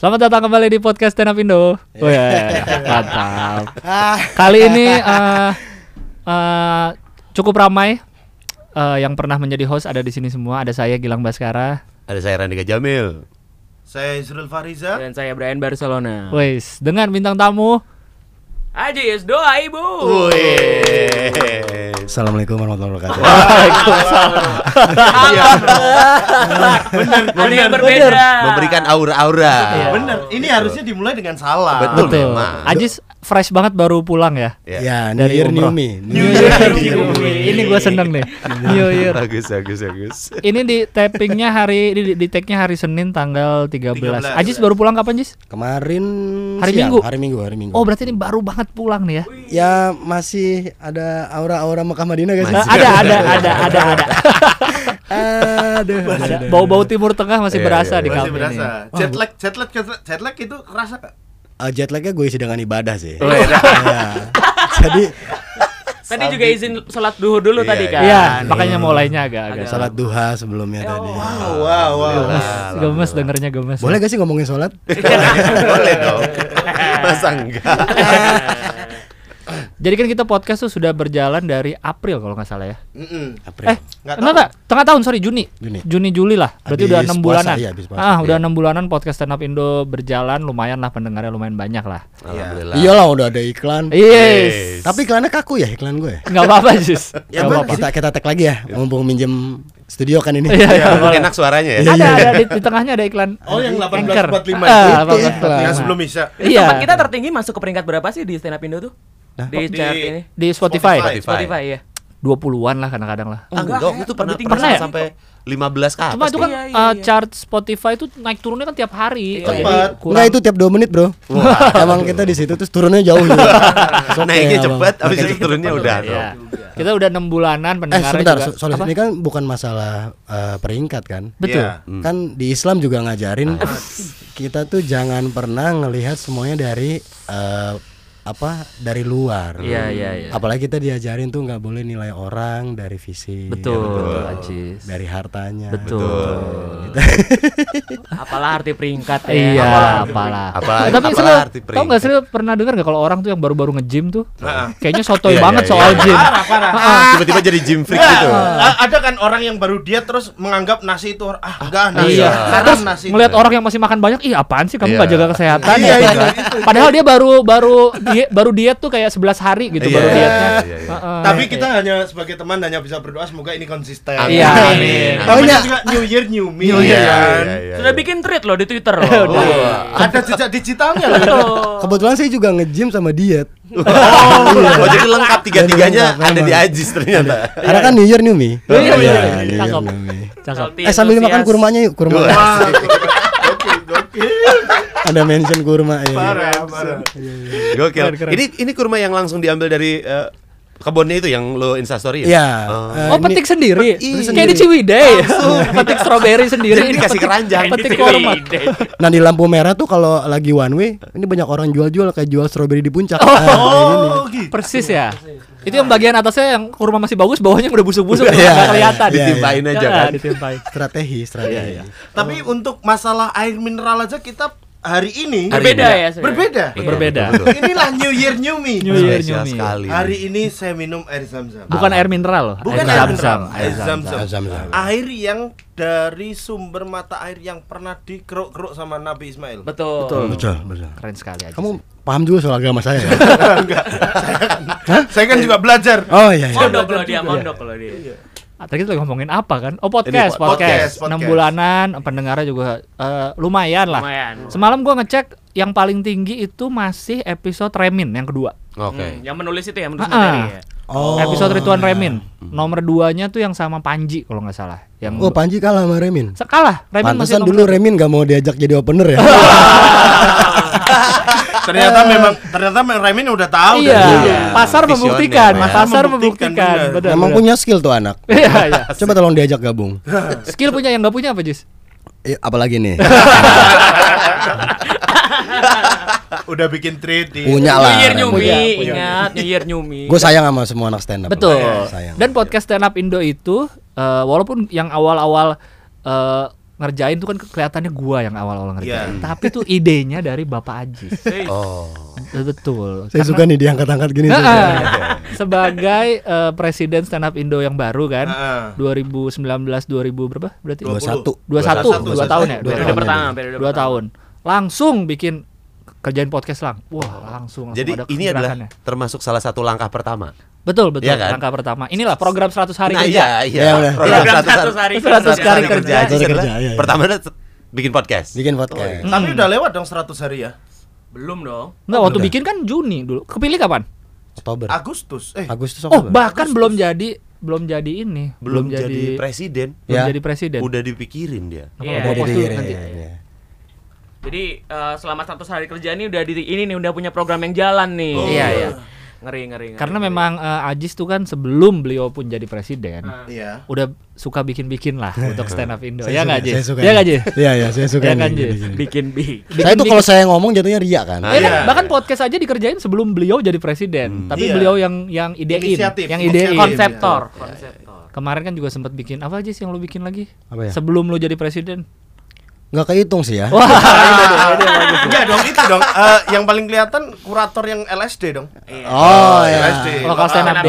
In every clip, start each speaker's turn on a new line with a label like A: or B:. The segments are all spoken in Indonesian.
A: Selamat datang kembali di podcast Stand Up Indo. Wih, mantap. Kali ini eh, eh, cukup ramai. Eh, yang pernah menjadi host ada di sini semua. Ada saya Gilang Baskara.
B: Ada saya Randika Jamil.
C: Saya Isrul Fariza.
D: Dan saya Brian Barcelona.
A: Wis, dengan bintang tamu.
D: Ajis doa ibu.
B: Wih.
E: Assalamualaikum warahmatullahi wabarakatuh.
D: Ada yang berbeda.
B: Memberikan aura-aura.
A: Iya.
C: Bener, ini harusnya dimulai dengan salah.
B: Betul.
A: Betul.
B: memang.
A: Ajis fresh banget baru pulang ya.
B: Ya.
E: Ya, New
A: Dari
E: Year New
A: umroh.
E: Me.
C: New Year, New Me.
A: Ini gue seneng nih. New Year.
B: Bagus, bagus, bagus.
A: Ini di tappingnya hari di, di tag-nya hari Senin tanggal 13.
C: 13.
A: Ajis baru pulang kapan, Jis?
E: Kemarin
A: Hari
E: siang,
A: Minggu?
E: Hari Minggu, hari Minggu.
A: Oh, berarti ini baru banget pulang nih ya.
E: ya masih ada aura-aura Mekah Madinah guys.
A: Eh, ada ada ada ada ada.
E: Aduh.
A: ada bau-bau Timur Tengah masih
B: Iya,
A: berasa
B: iya,
A: di
C: Masih
A: kami
C: berasa.
A: ini.
C: Jet lag, jet lag, jet lag, jet lag itu kerasa kak?
E: Eh, jet lagnya gue isi dengan ibadah sih.
B: Oh, iya.
E: Iya. Jadi
D: Tadi juga izin sholat duhur dulu
B: Iya,
D: tadi
B: iya.
D: kan.
A: Iya, makanya mulainya agak-agak.
E: salat duha sebelumnya tadi.
C: Wow, wow, wow.
A: Gemes, gemes dengernya gemes.
E: Boleh gak sih ngomongin sholat?
B: Boleh dong. Masa enggak?
A: Jadi kan kita podcast tuh sudah berjalan dari April kalau nggak salah ya.
C: Mm-mm.
E: April.
A: Eh,
C: Nggak
A: enggak enggak, tengah tahun sorry Juni.
E: Juni.
A: Juli lah. Berarti
E: Habis
A: udah enam bulanan.
E: iya, habis puasa.
A: ah, udah
B: Iya.
A: enam bulanan podcast stand up Indo berjalan, lumayan lah pendengarnya lumayan banyak lah.
B: Alhamdulillah.
E: Iyalah udah ada iklan.
A: Yes.
E: Tapi iklannya kaku ya iklan gue.
A: Nggak apa-apa, Jus.
C: Ya, Bang,
A: apa-apa.
E: Kita kita tag lagi ya, mumpung minjem studio kan ini.
A: Iya, iya,
B: Ya,
A: boleh.
B: enak suaranya ya.
A: Ada ada di, di tengahnya ada iklan.
C: Oh yang
A: Anchor.
C: 1845
A: Ah,
C: itu.
A: 1845.
C: Yang sebelum Isya.
A: Iya.
D: Tempat kita tertinggi masuk ke peringkat berapa sih di stand up Indo tuh?
E: Nah.
D: Di
C: Di-
D: chart ini.
A: Di Spotify.
B: Spotify.
D: Spotify ya.
A: 20-an lah kadang-kadang lah.
B: Ah, enggak, itu pernah
D: tinggi
A: Pernah ya?
B: sampai 15 ke atas.
A: Cuma itu kan
D: Iya, iya,
A: uh,
D: iya.
A: chart Spotify itu naik turunnya kan tiap hari.
D: Iya,
C: iya.
A: kurang-
E: Enggak itu tiap 2 menit, Bro. Emang kita di situ terus turunnya jauh juga. It's okay,
B: Naiknya cepat, habis itu turunnya udah.
A: Iya. Kita udah enam bulanan
E: Eh
A: pendengarnya
E: sebentar,
A: juga.
E: so- soal
A: Apa?
E: ini kan bukan masalah eh, peringkat kan.
A: Betul.
C: Iya.
B: Hmm.
E: Kan di Islam juga ngajarin kita tuh jangan pernah ngelihat semuanya dari eh, apa dari luar.
D: Iya, iya, iya.
E: Apalagi kita diajarin tuh nggak boleh nilai orang dari fisik,
A: Betul,
B: betul.
A: Ajis.
E: dari hartanya.
A: Betul.
D: Apalah arti peringkat ya.
A: Iya,
D: Apalah.
A: apalah.
B: Apalah-
A: tapi
B: apalah
A: tau nggak
B: peringkat.
A: sih pernah dengar nggak kalau orang tuh yang baru-baru nge-gym tuh,
C: Heeh.
A: kayaknya sotoy
B: Iya,
A: banget
B: iya,
A: soal
B: iya.
A: gym.
C: Parah.
B: Tiba-tiba jadi gym freak
C: Nggak,
B: gitu.
C: a- ada kan orang yang baru diet terus menganggap nasi itu ah enggak nasi.
A: Iya. Terus
C: nasi.
A: ngelihat orang yang masih makan banyak, ih apaan sih kamu
B: Iya.
A: nggak jaga kesehatan
C: Iya,
A: ya?
C: iya,
A: Padahal dia baru baru diet, baru diet tuh kayak 11 hari gitu
B: Iya,
A: baru
B: iya,
A: dietnya.
B: iya, iya.
A: Heeh.
C: Tapi kita hanya sebagai teman hanya bisa berdoa semoga ini konsisten.
B: Amin.
A: Iya,
B: Amin.
A: amin.
C: Namanya juga New Year New Me.
A: New Year.
C: ya kan?
B: Iya, iya,
D: Sudah
B: iya.
D: bikin tweet loh di Twitter loh.
C: Ada jejak digitalnya loh.
E: Kebetulan saya juga nge-gym sama diet.
B: Oh, jadi lengkap tiga-tiganya ada di. Ajis ternyata.
E: Karena kan New Year New Me.
A: Iya, iya,
E: Iya,
A: iya.
E: New Year
A: Cakep.
E: New Me.
A: Cakep.
E: Eh sambil makan kurmanya yuk, kurma.
C: Wah. Gokil, gokil.
E: Ada mention kurma ya.
C: Parah, parah.
B: Gokil.
A: Keren, keren.
B: Ini ini kurma yang langsung diambil dari eh, kebunnya itu yang lo instastory ya?
E: Iya.
B: Oh.
E: Eh,
A: Oh
E: ini-
A: petik sendiri,
B: Iya.
A: kayak di Ciwidey, petik stroberi sendiri,
B: Jadi
A: Ini
B: dikasih keranjang.
A: petik kurma.
E: Nah di lampu merah tuh kalau lagi one way, ini banyak orang jual-jual kayak jual stroberi di puncak. Nah, kayak gini.
C: Oh, gitu.
A: Persis ya. Itu yang bagian atasnya yang kurma masih bagus, bawahnya udah busuk-busuk,
E: Iya,
A: nggak kelihatan.
E: iya,
B: Ditimpain aja
A: Ya,
B: kan.
A: ditimpain.
E: Strategi, strategi.
A: Iya,
C: Tapi untuk masalah air mineral aja kita hari ini
B: Hari
D: Berbeda
B: ini.
D: ya. sebenarnya.
C: berbeda.
B: Iya,
A: Berbeda.
B: betul, betul.
C: Inilah New Year New Me.
A: New Year, New Me.
B: sekali.
C: Hari ini saya minum air zam-zam.
A: Bukan air mineral loh,
C: Bukan
A: air
C: air
A: zam-zam.
C: mineral,
A: Air
C: air
A: zam-zam.
C: Air yang dari sumber mata air yang pernah dikeruk-keruk sama Nabi Ismail.
D: Betul.
E: Betul, betul.
A: Keren sekali aja.
E: Kamu paham juga soal agama saya ya?
C: Saya kan juga belajar.
E: Oh iya, iya.
D: Mondok kalau dia, mondok kalau dia.
A: Tadi kita lagi ngomongin apa kan? Oh
B: Ini
A: podcast,
B: po-
A: podcast.
C: podcast,
A: 6
C: podcast.
A: bulanan, pendengarnya juga eh, lumayan lah.
D: Lumayan.
A: Semalam gua ngecek yang paling tinggi itu masih episode Remin yang kedua.
B: Oke.
D: Hmm, yang menulis itu ya, menulis materi ya.
E: Oh.
A: episode Rituan Remin. Nomor duanya tuh yang sama Panji kalau nggak salah. Yang
E: Oh Panji kalah sama Remin.
A: Sekalah, Remin masih
E: Pantesan
A: nomor
E: dulu Remin gak mau diajak jadi opener ya.
C: ternyata memang ternyata memang Remin udah tahu
A: Iya.
B: Iya.
A: pasar
B: Visioner,
A: membuktikan,
B: ya.
A: pasar
C: Membuktikan,
A: membuktikan.
C: bener.
A: Bener,
E: Emang
A: bener.
E: punya skill tuh anak.
A: Iya, iya.
E: Coba tolong diajak gabung.
A: Skill punya yang nggak punya apa, Jis?
E: Eh, apalagi nih?
C: Udah bikin trade di
E: Punya lah.
D: New
A: Punya,
D: Me,
A: punya.
D: ingat New Year New Me.
E: Gue sayang sama semua anak stand up.
A: Betul.
E: Sayang.
A: Dan podcast stand up Indo itu eh, walaupun yang awal-awal eh, ngerjain tuh kan kelihatannya gua yang awal-awal ngerjain.
C: Iya.
A: Tapi tuh idenya dari Bapak Ajis.
B: Oh.
A: Betul.
E: Saya
A: Karena-
E: suka nih diangkat-angkat gini.
A: Nah, ah, sebagai eh, presiden stand up Indo yang baru kan,
C: Heeh.
A: 2019 2000 berapa berarti?
E: 21.
A: 21, 2 tahun ya,
E: Dua
A: 2
D: Periode
A: tahun.
D: pertama, periode
A: tahun. Langsung bikin kerjain podcast lang. Wah, langsung, langsung
B: Jadi
A: ada
B: ini adalah termasuk salah satu langkah pertama.
A: Betul, betul.
B: Iya kan?
A: Langkah pertama. Inilah program 100 hari
B: nah,
A: kerja.
B: iya, iya.
E: Iya, udah.
B: Program
D: Program
B: 100
D: 100 hari
A: 100
D: kerja.
A: hari kerja.
B: Ajis
E: Hari
B: adalah
E: kerja, iya, iya.
B: Pertama adalah bikin podcast.
E: Bikin podcast.
C: Tapi udah lewat dong 100 hari ya.
D: Belum dong.
A: Enggak, waktu
E: Udah.
A: bikin kan Juni dulu. Kepilih kapan?
E: Oktober.
C: Agustus. Eh,
E: Agustus
A: Oh,
E: Oktober.
A: bahkan belum jadi belum jadi ini,
B: Belum, jadi, presiden.
A: belum
E: Ya.
A: jadi presiden.
B: Udah dipikirin dia.
D: Iya.
A: Mau
E: Jadi
A: post dulu
E: diri,
A: nanti.
E: iya, iya.
D: Jadi eh, selama 100 hari kerja ini udah di ini nih udah punya program yang jalan nih.
C: Oh.
A: Iya, iya.
D: Ngeri ngeri. ngeri,
A: Karena
D: ngeri.
A: memang eh, Ajis tuh kan sebelum beliau pun jadi presiden,
D: Ah.
C: iya.
A: udah suka bikin-bikin lah untuk stand up Indo.
E: Saya
A: Ya nggak,
E: suka,
A: Jis? Ya
E: nih.
A: nggak, Jis?
E: Iya, iya, saya suka
A: Iya
E: nih
A: kan, Jis?
D: bikin big.
E: Saya tuh kalau saya ngomong jatuhnya ria kan.
B: Ah,
A: Ya
C: Iya.
A: bahkan podcast aja dikerjain sebelum beliau jadi presiden. Tapi
C: Iya.
A: beliau yang yang idein,
C: Inisiatif,
A: yang
C: inisiatif.
A: idein.
D: konseptor, konseptor.
A: Kemarin kan juga sempat bikin apa aja sih yang lu bikin lagi?
E: Apa ya?
A: Sebelum lu jadi presiden.
E: Nggak kehitung sih ya.
A: Wah,
C: Enggak dong, itu dong. Eh, yang paling kelihatan kurator yang LSD dong.
E: Oh, ya.
C: LSD.
A: Lokal stand up.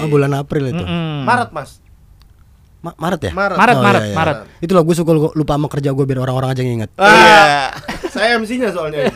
E: Oh, bulan April itu.
A: Mm-mm.
C: Maret, Mas.
E: Ma- Maret ya?
C: Maret.
A: Maret,
E: Oh,
A: Maret,
E: iya, iya.
A: Maret.
E: Itu loh gue suka lu- lupa sama kerja gue biar orang-orang aja yang inget.
C: Ah, saya MC-nya soalnya.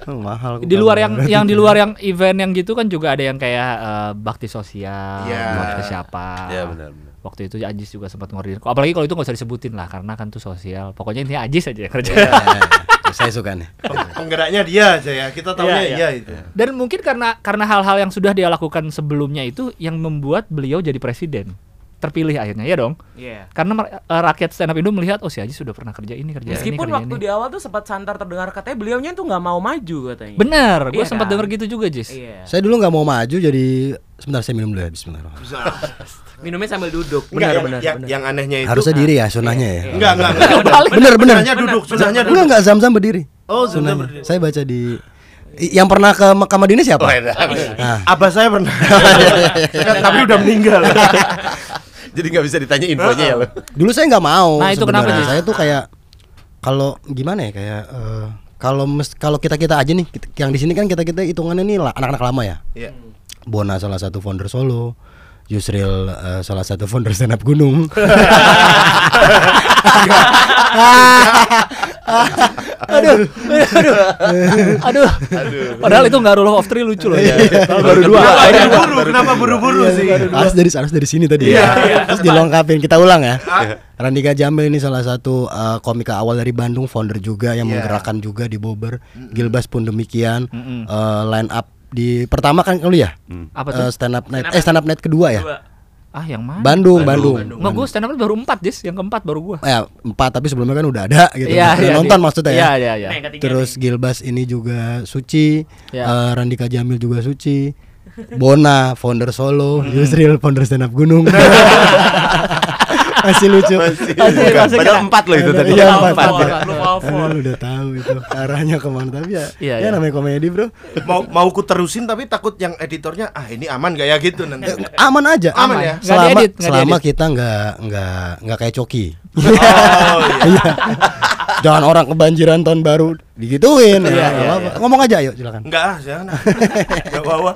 E: Oh, mahal.
A: Di luar yang yang di luar yang event yang gitu kan juga ada yang kayak eh, bakti sosial
C: Iya.
A: buat ke siapa.
B: Iya, benar, benar.
A: Waktu itu Ajis juga sempat ngordin. Apalagi kalau itu nggak usah disebutin lah karena kan tuh sosial. Pokoknya intinya Ajis aja yang kerja.
E: Iya. Saya suka nih.
C: Penggeraknya dia aja ya. Kita tahunya
A: Iya,
C: iya itu.
A: Dan mungkin karena karena hal-hal yang sudah dia lakukan sebelumnya itu yang membuat beliau jadi presiden. Terpilih akhirnya ya dong.
D: Iya.
A: Karena eh, rakyat stand up Indo melihat oh si Ajis sudah pernah kerja ini kerja ini
D: Meskipun
A: kerja
D: waktu
A: ini.
D: di awal tuh sempat santar terdengar katanya beliaunya tuh nggak mau maju katanya.
A: Bener, gue
D: Iya
A: sempat
D: kan?
A: denger gitu juga Jis.
D: Iya.
E: Saya dulu nggak mau maju jadi sebentar saya minum dulu ya Bismillah.
D: Minumnya sambil duduk.
C: Enggak,
D: Benar
C: yang,
D: benar.
C: yang,
D: benar.
C: yang anehnya itu.
E: Harusnya diri ya sunahnya ya.
C: Enggak, enggak, enggak.
A: Balik.
E: Bener bener.
C: Sunahnya duduk, sunahnya
E: Enggak
C: duduk.
E: enggak zam-zam berdiri.
C: Oh,
E: Sunahnya.
C: berdiri.
E: Saya baca di yang pernah ke Mekah Madinah siapa?
B: Oh, iya.
E: Nah,
C: Abah saya pernah. Tapi udah meninggal.
B: Jadi nggak bisa ditanya infonya ya lo.
E: dulu saya nggak mau.
A: Nah, itu kenapa,
E: sebenarnya.
A: Jis?
E: Saya tuh kayak kalau gimana ya kayak eh, kalau mes- kalau kita kita aja nih kita- yang di sini kan kita kita hitungannya nih lah, anak-anak lama ya.
C: Iya.
E: Bona salah satu founder Solo, Yusril eh, salah satu founder stand up Gunung.
A: aduh, aduh, aduh. Padahal itu nggak rule of three lucu loh ya. baru dua.
C: Kenapa buru-buru? Kenapa buru-buru sih?
E: harus dari harus dari sini tadi ya. Terus dilengkapin kita ulang ya. Randika Jamil ini salah satu uh, komika awal dari Bandung, founder juga yang
C: Iya.
E: menggerakkan juga di Bobber. Gilbas pun demikian. Uh, line up di pertama kan lu ya?
A: Apa
E: Uh,
A: tuh?
E: stand up night. Eh stand up night kedua ya?
D: Dua.
A: Ah, yang mana?
E: Bandung, Bandung.
A: Nggak, gue stand up baru empat, Jis. Yang keempat baru gue.
E: Ya, empat tapi sebelumnya kan udah ada gitu. Udah
A: iya,
E: nonton
A: iya.
E: maksudnya ya.
A: Iya, iya, iya.
D: Nah, yang ketiga
E: Terus
D: nih.
E: Gilbas ini juga Suci,
A: Ya.
E: eh, Randika Jamil juga Suci, Bona founder Solo, Yusril founder stand up Gunung. Masih lucu.
A: Masih-
B: Bukan,
A: masih
B: Padahal
A: kena.
B: empat loh itu tadi.
E: Iya,
D: Lu
E: empat.
D: power,
A: empat.
D: lu
E: udah tahu itu arahnya ke mana tapi ya,
A: Iya,
E: ya
A: iya.
E: namanya komedi bro.
C: Mau mau ku terusin tapi takut yang editornya ah ini aman gak ya gitu nanti.
E: Eh, Aman aja,
C: Aman ya?
A: Nggak
E: Selama
A: diedit, nggak
E: selama
A: diedit.
E: kita nggak nggak nggak kayak coki.
C: Oh iya.
E: Iya. Jangan orang kebanjiran tahun baru digituin.
A: Iya,
E: ya,
A: iya,
E: nggak apa-apa.
A: iya.
E: Ngomong aja yuk silakan.
C: Enggak ah, jangan. Enggak bawa.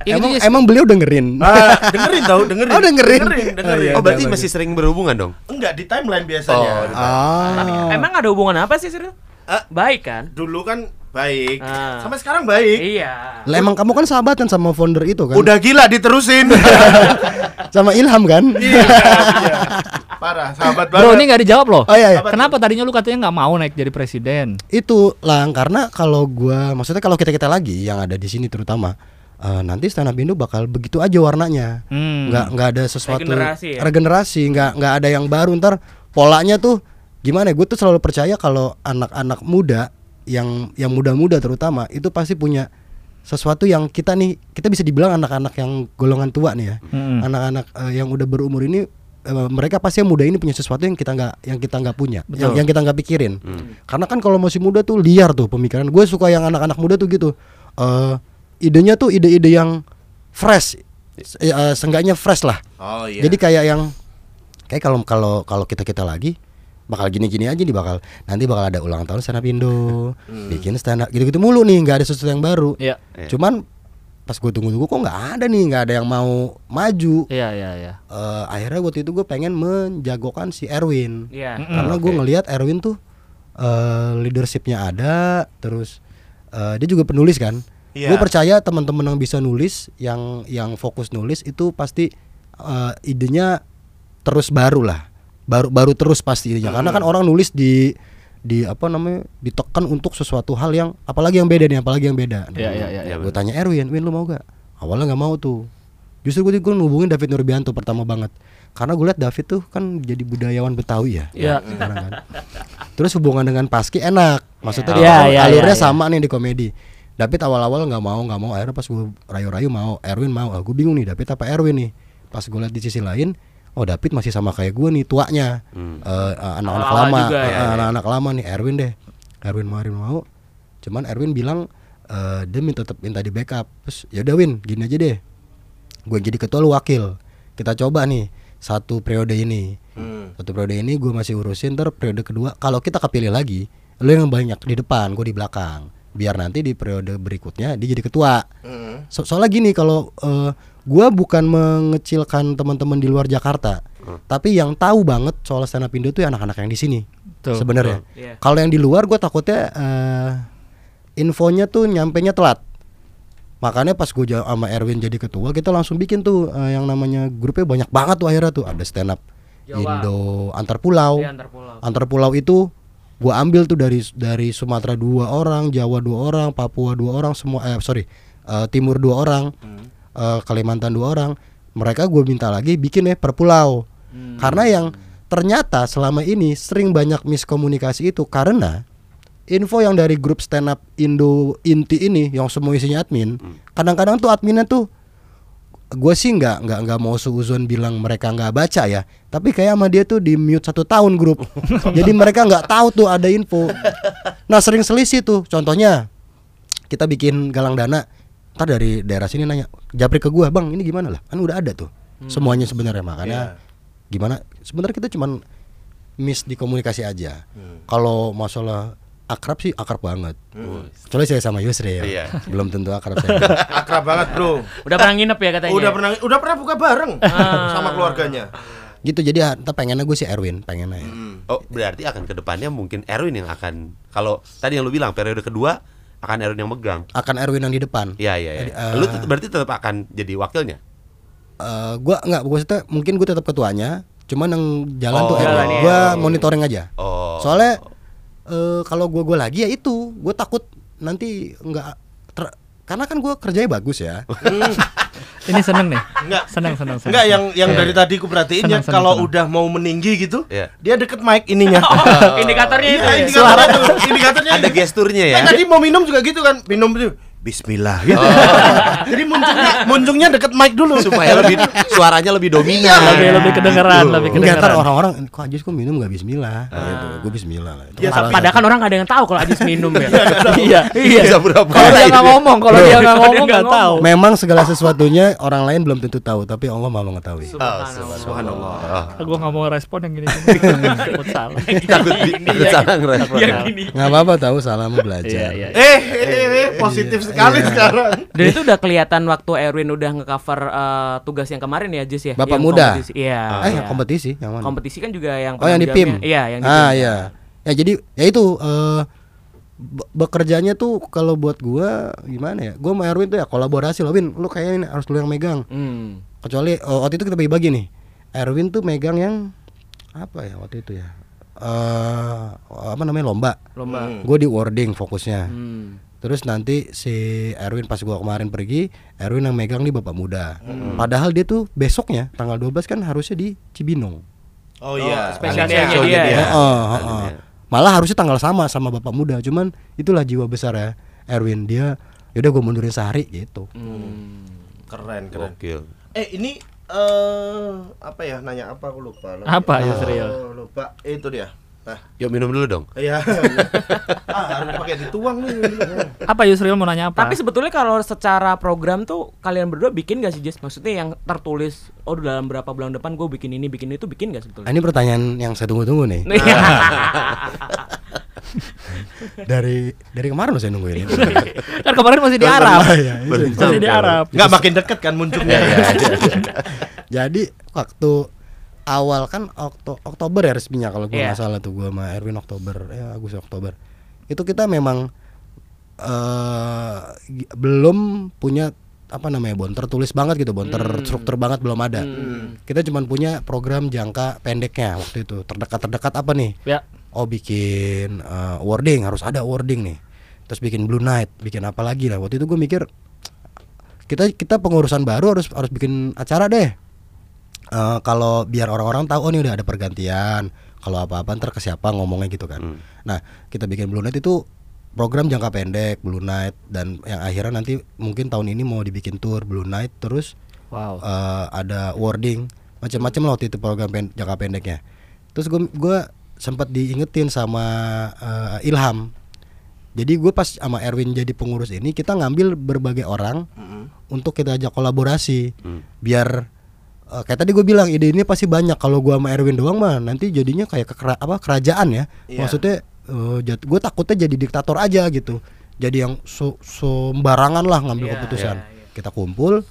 A: Ini
E: emang,
A: Jis.
E: emang beliau dengerin.
C: Ah, dengerin tahu, dengerin.
E: Oh, dengerin.
C: Dengerin, dengerin.
B: Oh berarti masih sering berhubungan dong?
C: Enggak di timeline biasanya.
B: Oh,
E: Ah.
D: Emang ada hubungan apa sih Siril?
C: Eh,
D: Baik kan?
C: dulu kan baik.
D: Ah.
C: Sampai sekarang baik.
D: Iya.
E: Lah emang kamu kan sahabatan sama founder itu kan?
C: Udah gila diterusin.
E: sama Ilham kan?
C: Iya, iya. Parah, sahabat banget.
A: Bro, ini nggak dijawab loh.
E: Oh iya, iya.
A: Kenapa tadinya lu katanya nggak mau naik jadi presiden?
E: Itu lang karena kalau gua maksudnya kalau kita kita lagi yang ada di sini terutama eh, nanti stand up Indo bakal begitu aja warnanya.
A: Hmm.
E: Nggak nggak ada sesuatu
D: Regenerasi ya?
E: regenerasi, nggak nggak ada yang baru ntar polanya tuh gimana? Gue tuh selalu percaya kalau anak-anak muda yang yang muda-muda terutama itu pasti punya sesuatu yang kita nih kita bisa dibilang anak-anak yang golongan tua nih ya.
A: Hmm.
E: Anak-anak eh, yang udah berumur ini eh, mereka pasti yang muda ini punya sesuatu yang kita nggak yang kita nggak punya, yang,
A: Betul.
E: yang kita nggak pikirin. Karena kan kalau masih muda tuh liar tuh pemikiran. Gue suka yang anak-anak muda tuh gitu. eh idenya tuh ide-ide yang fresh, eh, seenggaknya fresh lah.
C: Oh iya.
E: Jadi kayak yang kayak kalau kalau kalau kita kita lagi bakal gini-gini aja nih bakal nanti bakal ada ulang tahun stand up Indo bikin stand up gitu-gitu mulu nih nggak ada sesuatu yang baru
A: Iya.
E: cuman pas gue tunggu-tunggu kok nggak ada nih nggak ada yang mau maju
A: Iya, iya, iya.
E: Eh, akhirnya waktu itu gue pengen menjagokan si Erwin
D: Iya.
E: karena gue ngelihat Erwin tuh eh, leadershipnya ada terus eh, dia juga penulis kan
C: Iya.
E: gue percaya teman-teman yang bisa nulis yang yang fokus nulis itu pasti eh, idenya terus baru lah. Baru baru terus pasti idenya. Karena kan orang nulis di di apa namanya ditekan untuk sesuatu hal yang apalagi yang beda nih apalagi yang beda.
A: Iya, iya, iya, iya.
E: gue tanya Erwin Win lu mau gak? Awalnya nggak mau tuh. Justru gue gue ngubungin David Nurbianto pertama banget. Karena gue lihat David tuh kan jadi budayawan Betawi ya.
A: Iya.
E: sekarang kan. terus hubungan dengan Paski enak. Maksudnya
A: Iya,
E: dia kan
A: iya,
E: alurnya
A: iya, iya.
E: sama nih di komedi David awal-awal nggak mau nggak mau. Akhirnya pas gue rayu-rayu mau Erwin mau. Ah, gue bingung nih David apa Erwin nih? Pas gue lihat di sisi lain oh David masih sama kayak gue nih tuanya.
B: Hmm.
E: Eh, eh, anak-anak lama.
D: juga
E: eh,
D: ya,
E: anak-anak lama nih Erwin deh. Erwin mau Erwin mau. Cuman Erwin bilang eh, dia minta tetap minta di backup. Terus ya udah Win gini aja deh. Gue jadi ketua lu wakil. Kita coba nih satu periode ini.
C: Hmm.
E: satu periode ini gue masih urusin ter periode kedua kalau kita kepilih lagi lu yang banyak di depan gue di belakang biar nanti di periode berikutnya dia jadi ketua
C: Hmm.
E: So- soalnya gini kalau eh, gua bukan mengecilkan teman-teman di luar Jakarta tapi yang tahu banget soal stand up Indo tuh ya anak-anak yang di sini
A: Betul.
E: sebenarnya
D: Iya.
E: kalau yang di luar gue takutnya eh, infonya tuh nyampenya telat makanya pas gue sama Erwin jadi ketua kita langsung bikin tuh eh, yang namanya grupnya banyak banget tuh akhirnya tuh ada stand up
D: Jawa.
E: Indo antar pulau
D: Iya, antar pulau.
E: antar pulau itu gua ambil tuh dari dari Sumatera dua orang Jawa dua orang Papua dua orang semua eh sorry eh, Timur dua orang eh, Kalimantan dua orang mereka gue minta lagi bikin ya per pulau karena yang ternyata selama ini sering banyak miskomunikasi itu karena info yang dari grup stand up Indo inti ini yang semua isinya admin kadang-kadang tuh adminnya tuh gue sih nggak nggak nggak mau seuzon bilang mereka nggak baca ya. Tapi kayak sama dia tuh di mute satu tahun grup. Jadi mereka nggak tahu tuh ada info. Nah sering selisih tuh. Contohnya kita bikin galang dana. Ntar dari daerah sini nanya japri ke gua bang ini gimana lah? Kan udah ada tuh. Semuanya sebenarnya makanya gimana? Sebenarnya kita cuman miss di komunikasi aja. Kalau masalah akrab sih akrab banget kecuali saya sama Yusri ya
B: Iya.
E: belum tentu akrab saya
C: Akrab banget, Bro.
D: Udah pernah nginep ya katanya.
C: Udah pernah udah pernah buka bareng sama keluarganya.
E: gitu jadi entah pengennya gue si Erwin pengennya ya.
B: Oh, berarti akan ke depannya mungkin Erwin yang akan kalau tadi yang lu bilang periode kedua akan Erwin yang megang.
E: akan Erwin yang di depan
B: Iya, iya, iya.
E: Eh,
B: Lu berarti tetap akan jadi wakilnya.
E: Eh, gua nggak maksudnya mungkin gue tetap ketuanya cuman yang jalan tuh
B: Oh,
E: Erwin
D: jalan ya.
E: gua monitoring aja
B: Oh.
E: soalnya eh, kalau gua gua lagi ya itu gue takut nanti nggak ter- karena kan gua kerjanya bagus ya
A: Ini seneng nih.
C: Enggak.
A: Seneng, seneng, seneng.
C: Enggak yang yang
A: Iya,
C: dari
A: iya.
C: tadi ku perhatiin ya kalau udah mau meninggi gitu,
B: Iya.
C: dia deket mic ininya.
D: Oh, indikatornya itu.
C: Iya,
D: ya?
C: indikatornya tuh, indikatornya.
B: Ada gesturnya ya.
C: Kan tadi mau minum juga gitu kan, minum itu Bismillah gitu. Jadi muncungnya muncungnya deket mic dulu
B: supaya lebih suaranya lebih dominan.
A: Lebih lebih kedengeran,
B: Gitu.
A: lebih
E: Enggak
A: kedengeran.
E: orang-orang kok Ajis kok minum nggak Bismillah gitu gue Bismillah lah itu
C: Ya,
D: Padahal kan orang gak ada yang tahu kalau Ajis minum ya.
A: Iya, iya.
B: Bisa berapa
A: Kalau dia nggak ngomong, kalau dia nggak
D: Kalau dia
A: ngomong
D: nggak
A: nggak tahu.
E: memang segala sesuatunya orang lain belum tentu tahu tapi Allah maha mengetahui
B: Oh, subhanallah.
A: Gue nggak mau respon yang gini. Takut salah.
B: Takut takut salah ngerespon.
D: Yang gini.
E: nggak apa-apa tahu salah mau
A: Iya,
E: belajar
A: iya.
C: Eh, eh, eh, positif sekali sekarang.
D: Dan itu udah kelihatan waktu Erwin udah nge-cover eh, tugas yang kemarin ya Jis ya.
E: Bapak
D: Yang
E: muda.
D: kompetisi. Iya.
E: eh
D: iya.
E: kompetisi yang mana
D: Kompetisi kan juga yang
E: Oh yang di PIM.
D: Iya, yang di
E: ah
D: PIM.
E: iya. Ya jadi ya itu eh be- bekerjanya tuh kalau buat gua gimana ya? Gua sama Erwin tuh ya kolaborasi loh, Win. Lu kayaknya ini harus lu yang megang.
D: Hmm.
E: Kecuali eh, waktu itu kita bagi-bagi nih. Erwin tuh megang yang apa ya waktu itu ya? Eh apa namanya lomba.
D: Lomba.
E: Gue di wording fokusnya.
D: Hmm.
E: Terus nanti si Erwin pas gua kemarin pergi, Erwin yang megang nih Bapak Muda. Padahal dia tuh besoknya tanggal 12 kan harusnya di Cibinong.
C: Oh iya,
D: Special
C: Special
D: day-nya dia ya.
E: Heeh, heeh. Malah harusnya tanggal sama sama Bapak Muda, cuman itulah jiwa besar ya Erwin dia yaudah gue mundurin sehari gitu.
D: Hmm.
C: Keren, keren.
B: Gokil.
C: Eh, ini eh apa ya? Nanya apa aku lupa.
A: Apa,
C: Eh,
A: Yusril?
C: Lupa. Itu dia.
B: Yuk minum dulu dong.
C: Iya. ah, harus pakai dituang nih.
A: Apa Yusril mau nanya apa?
D: Tapi sebetulnya kalau secara program tuh kalian berdua bikin gak sih Jess? Maksudnya yang tertulis oh dalam berapa bulan depan gue bikin ini bikin itu bikin gak
E: Nah,
D: sebetulnya?
E: ini pertanyaan yang saya tunggu-tunggu nih.
D: Iya.
E: Dari dari kemarin loh saya nunggu ini.
A: kan kemarin masih di Arab.
E: Iya, itu.
A: masih di Arab.
C: Enggak makin deket kan munculnya.
E: Jadi waktu awal kan Okto Oktober ya resminya kalau gue
D: Iya.
E: nggak salah tuh gue sama Erwin Oktober ya Agustus Oktober. Itu kita memang gi- belum punya apa namanya bon tertulis banget gitu bon terstruktur banget belum ada. Kita cuman punya program jangka pendeknya waktu itu terdekat terdekat apa nih?
A: Ya.
E: oh bikin eh, wording harus ada wording nih. Terus bikin blue night bikin apa lagi lah. Waktu itu gue mikir kita kita pengurusan baru harus harus bikin acara deh Eh, kalau biar orang-orang tahu oh ini udah ada pergantian kalau apa-apa ntar ke siapa ngomongnya gitu kan
B: Hmm.
E: nah kita bikin blue night itu program jangka pendek blue night dan yang akhirnya nanti mungkin tahun ini mau dibikin tour blue night terus
A: Wow.
E: eh, ada wording macam-macam lah waktu itu program pen- jangka pendeknya terus gue gua sempat diingetin sama eh, Ilham jadi gue pas sama Erwin jadi pengurus ini kita ngambil berbagai orang untuk kita ajak kolaborasi
B: Hmm.
E: biar eh, kayak tadi gue bilang ide ini pasti banyak. Kalau gue sama Erwin doang mah nanti jadinya kayak kekera- apa kerajaan ya.
C: Iya.
E: maksudnya gue takutnya jadi diktator aja gitu. Jadi yang so, sembarangan lah ngambil
D: Iya,
E: keputusan.
D: iya, iya.
E: kita kumpul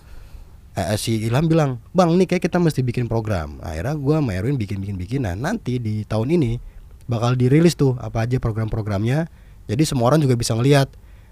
E: eh, si Ilham bilang bang nih kayak kita mesti bikin program. Akhirnya gue sama Erwin bikin bikin bikin nah nanti di tahun ini bakal dirilis tuh apa aja program-programnya. Jadi semua orang juga bisa ngelihat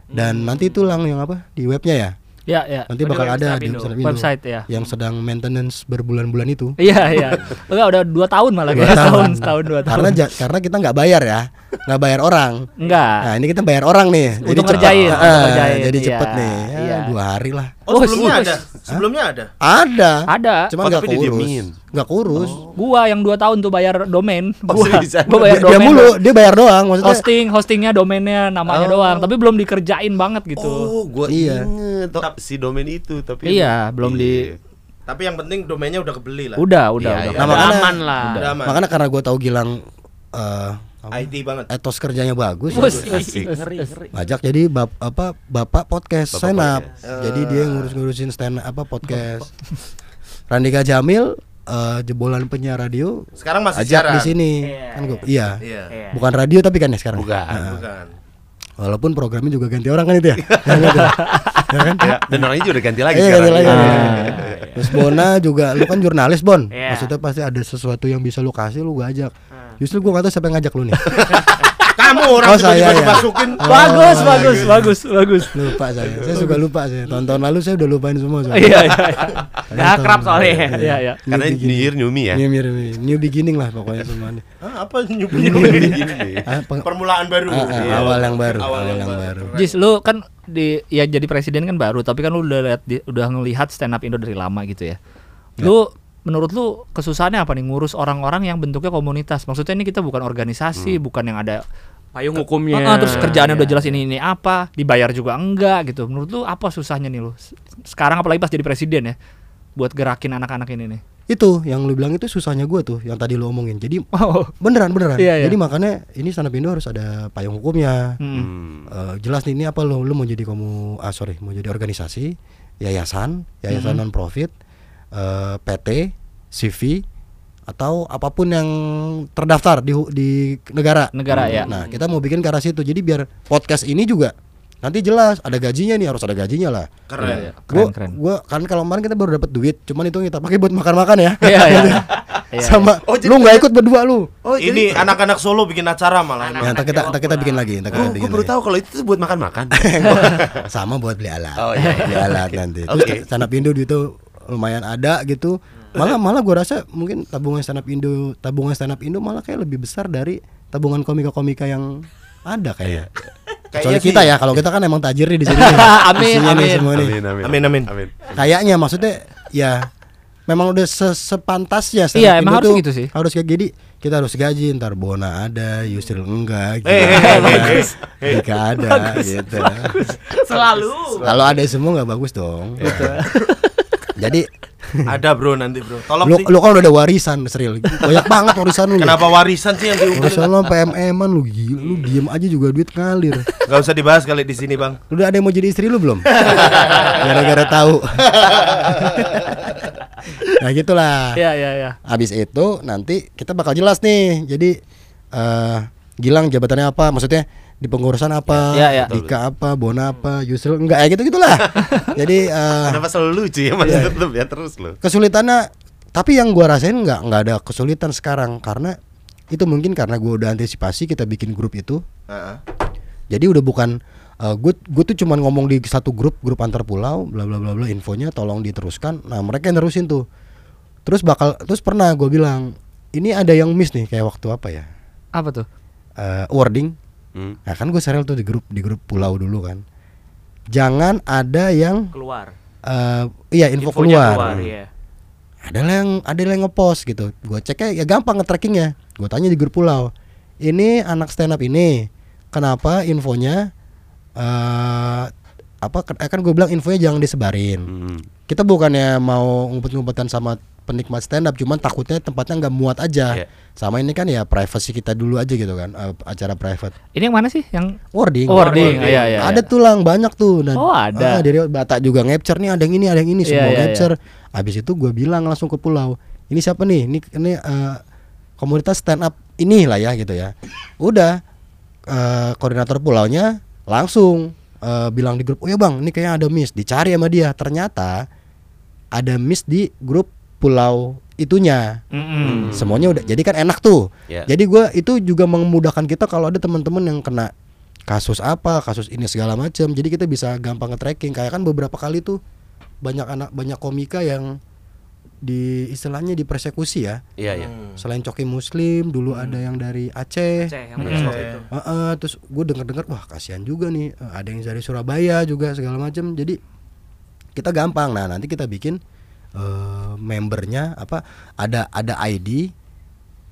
E: dan nanti itu lang yang apa di webnya ya
A: Ya, ya.
E: nanti
D: di
E: bakal ada di. Stand Indo
A: Website ya.
E: yang sedang maintenance berbulan-bulan itu
A: Iya, iya. Enggak udah dua tahun malah
E: Dua
A: ya.
E: tahun.
A: Setahun dua tahun.
E: karena ja- karena kita nggak bayar ya nggak bayar orang
A: enggak.
E: nah ini kita bayar orang nih
A: Untuk
E: cepet.
A: ngerjain,
E: Ah,
A: untuk ngerjain,
E: jadi
A: iya,
E: cepet nih ya,
A: iya.
E: dua hari lah
C: Oh, sebelumnya
A: Wus,
C: ada. Sebelumnya ada.
E: ada
A: Ada.
E: cuma
B: Oh,
E: nggak
B: tapi
E: kurus nggak kurus
A: Gua yang dua tahun tuh bayar domain.
B: Oh,
A: Gua, gua bayar
E: dia, dia
A: domain.
E: mulu dia bayar doang maksudnya
A: Hosting, hostingnya, domainnya, namanya
B: Oh.
A: doang. Tapi belum dikerjain banget gitu.
B: Oh, gua
E: Iya.
B: inget oh, si domain itu tapi
A: Iya, belum di-
B: Iya.
C: Tapi yang penting domainnya udah kebeli lah.
A: Udah, udah,
B: Iya,
A: udah.
B: iya.
E: Nah,
D: Udah
E: makanya-
D: aman lah.
C: Udah
E: makanya karena gue tahu Gilang eh, apa,
C: IT banget.
E: etos kerjanya bagus
A: Bos,
B: Asik.
D: Ngeri, ngeri.
E: ngajak jadi bap, apa bapak podcast
B: Bapak
E: stand up
B: podcast.
E: jadi dia ngurus-ngurusin stand apa podcast Randika Jamil eh, jebolan penyiar radio
C: Sekarang masih
E: ajak
C: siaran.
E: di sini
D: Iya,
E: kan gua iya
C: Iya.
D: Iya.
E: bukan radio tapi kan ya sekarang
B: Bukan.
E: Nah,
C: Bukan.
E: walaupun programnya juga ganti orang kan itu ya Ya kan? Ya kan?
B: Ya, dan orangnya juga ganti lagi
E: Iya,
B: sekarang.
E: ganti lagi.
B: Iya.
E: Terus Bona juga lu kan jurnalis Bon
D: Iya.
E: Maksudnya pasti ada sesuatu yang bisa lu kasih lu gua ajak Justru gua gak tahu siapa yang ngajak lu nih
C: Kamu orang
E: Oh, saya ya.
C: dimasukin.
A: Bagus,
E: Oh,
A: bagus,
E: gitu.
A: bagus, bagus.
E: Lupa saya Saya juga lupa saya Tahun-tahun lalu saya udah lupain semua soalnya.
A: Iya, iya, iya.
D: Udah akrab soalnya.
A: Iya, iya.
B: Karena
E: New
B: New
E: beginning.
B: Year New Me ya.
E: New, beginning, new beginning lah pokoknya semuanya
C: Hah, apa nyubi
B: Gini.
E: Ah,
C: Permulaan baru.
E: ah, ah,
C: Iya.
E: Awal yang baru
C: Awal
E: Awal
C: yang
E: yang
C: baru.
A: Jis, lu kan di ya jadi presiden kan baru, tapi kan lu udah lihat udah ngelihat stand up Indo dari lama gitu ya. Lu menurut lu kesusahannya apa nih ngurus orang-orang yang bentuknya komunitas? Maksudnya ini kita bukan organisasi, bukan yang ada
D: Payung hukumnya.
A: Ah, ah, terus kerjaannya
D: Iya.
A: udah jelas ini ini apa, dibayar juga enggak gitu. Menurut lu apa susahnya nih lu? Sekarang apalagi pas jadi presiden ya, buat gerakin anak-anak ini nih.
E: Itu yang lu bilang itu susahnya gua tuh Yang tadi lu omongin Jadi
A: Oh.
E: beneran beneran
A: Iya, iya.
E: Jadi makanya ini stand up Indo harus ada payung hukumnya
A: Hmm.
B: Hmm.
E: Eh, jelas nih ini apa lo lu mau jadi kamu ah sorry mau jadi organisasi yayasan yayasan non profit eh, PT CV atau apa pun yang terdaftar di di negara
A: Negara ya.
E: nah kita mau bikin ke arah situ jadi biar podcast ini juga nanti jelas ada gajinya nih harus ada gajinya lah
C: Keren.
A: Keren,
E: gua,
A: keren.
E: gua kan kalau kemarin kita baru dapat duit cuman itu kita pakai buat makan-makan ya
A: Iya, iya. Iya,
E: sama
B: Oh,
E: lu nggak ikut berdua lu
B: Oh,
C: Ini anak-anak Solo bikin acara malah.
E: ya, ntar kita ntar kita bikin lagi kita
B: Oh,
E: bikin
B: gue baru tahu kalau itu buat makan-makan.
E: sama buat beli alat
B: Oh, iya, iya.
E: beli alat nanti terus
B: Oke.
E: stand up Indo itu lumayan ada gitu malah malah gua rasa mungkin tabungan stand up Indo tabungan stand up Indo malah kayak lebih besar dari tabungan komika-komika yang ada kayaknya kecuali
C: Kayaknya
E: kita
C: sih.
E: ya kalau kita kan emang tajir nih di sini.
A: Amin, amin.
E: semua nih.
B: Amin, amin.
C: Amin, amin.
B: Amin.
E: kayaknya maksudnya ya memang udah se- sepantasnya stand
A: Iya, emang
E: Indo
A: harus
E: tuh
A: gitu sih.
E: harus kayak gini kita harus gaji ntar Bona ada Yusril enggak gitu.
C: Eh, eh, eh, eh, eh.
E: Dika ada gitu
D: Selalu.
E: kalau ada semua nggak bagus dong Jadi
C: Ada bro nanti bro. Tolong
E: lu,
C: sih.
E: lu kan udah ada warisan Sril. Banyak banget warisan lu.
C: Kenapa warisan sih yang diunggulin?
E: Warisan lu MM-an lu gila. Lu diem aja juga duit ngalir.
C: Gak usah dibahas kali di sini bang.
E: Lu udah ada yang mau jadi istri lu belum? Gara-gara tahu. nah gitulah.
A: Iya iya iya.
E: Habis itu nanti kita bakal jelas nih. Jadi eh Gilang jabatannya apa? Maksudnya di pengurusan apa?
A: Ya, ya.
E: Dika apa? Bona apa? Yusril enggak ya gitu gitulah. Jadi eh
B: Kenapa selalu lucu ya Mas Tutup ya terus lo.
E: kesulitannya tapi yang gua rasain nggak nggak ada kesulitan sekarang karena itu mungkin karena gua udah antisipasi kita bikin grup itu
C: Heeh.
E: jadi udah bukan gue gue tuh cuman ngomong di satu grup grup antar pulau bla bla bla bla infonya tolong diteruskan nah mereka yang nerusin tuh terus bakal terus pernah gue bilang ini ada yang miss nih kayak waktu apa ya
A: Apa tuh?
E: Eh, wording
B: Hmm.
E: nah kan gue serial tuh di grup di grup pulau dulu kan. Jangan ada yang
D: keluar.
E: eh iya info
D: Infonya
E: keluar,
D: iya.
E: ada yang ada yang ngepost gitu. Gue ceknya ya gampang nge-trackingnya. Gue tanya di grup pulau ini anak stand up ini kenapa infonya eh apa eh, kan gue bilang infonya jangan disebarin.
B: Hmm.
E: kita bukannya mau ngumpet-ngumpetan sama penikmat stand up cuman takutnya tempatnya nggak muat aja.
B: Iya.
E: sama ini kan ya privacy kita dulu aja gitu kan eh, acara private.
A: Ini yang mana sih? Yang
E: wording.
A: Oh, wording. Iya, iya,
E: ada
A: iya.
E: tulang banyak tuh. Dan
A: Oh, ada.
E: ah, dari Batak juga ngepcer nih ada yang ini ada yang ini.
A: Iya,
E: semua
A: iya,
E: ngepcer habis itu gue bilang langsung ke pulau ini siapa nih? Ini ini eh, komunitas stand up ini lah ya gitu ya. Udah eh, koordinator pulaunya langsung eh, bilang di grup oh ya bang ini kayaknya ada miss. Dicari sama dia. Ternyata ada miss di grup pulau itunya
A: Mm-mm.
E: semuanya udah jadi kan enak tuh
B: Ya.
E: jadi gua itu juga memudahkan kita kalau ada teman-teman yang kena kasus apa kasus ini segala macam jadi kita bisa gampang nge-tracking kayak kan beberapa kali tuh banyak anak banyak komika yang di istilahnya dipersekusi ya
B: Iya iya.
E: selain coki muslim dulu ada yang dari Aceh
D: Ceh, yang
A: Mm.
D: beres waktu itu.
E: Heeh, terus gue denger-dengar wah kasihan juga nih Eh, ada yang dari Surabaya juga segala macam jadi kita gampang nah nanti kita bikin eh, membernya apa ada ada ID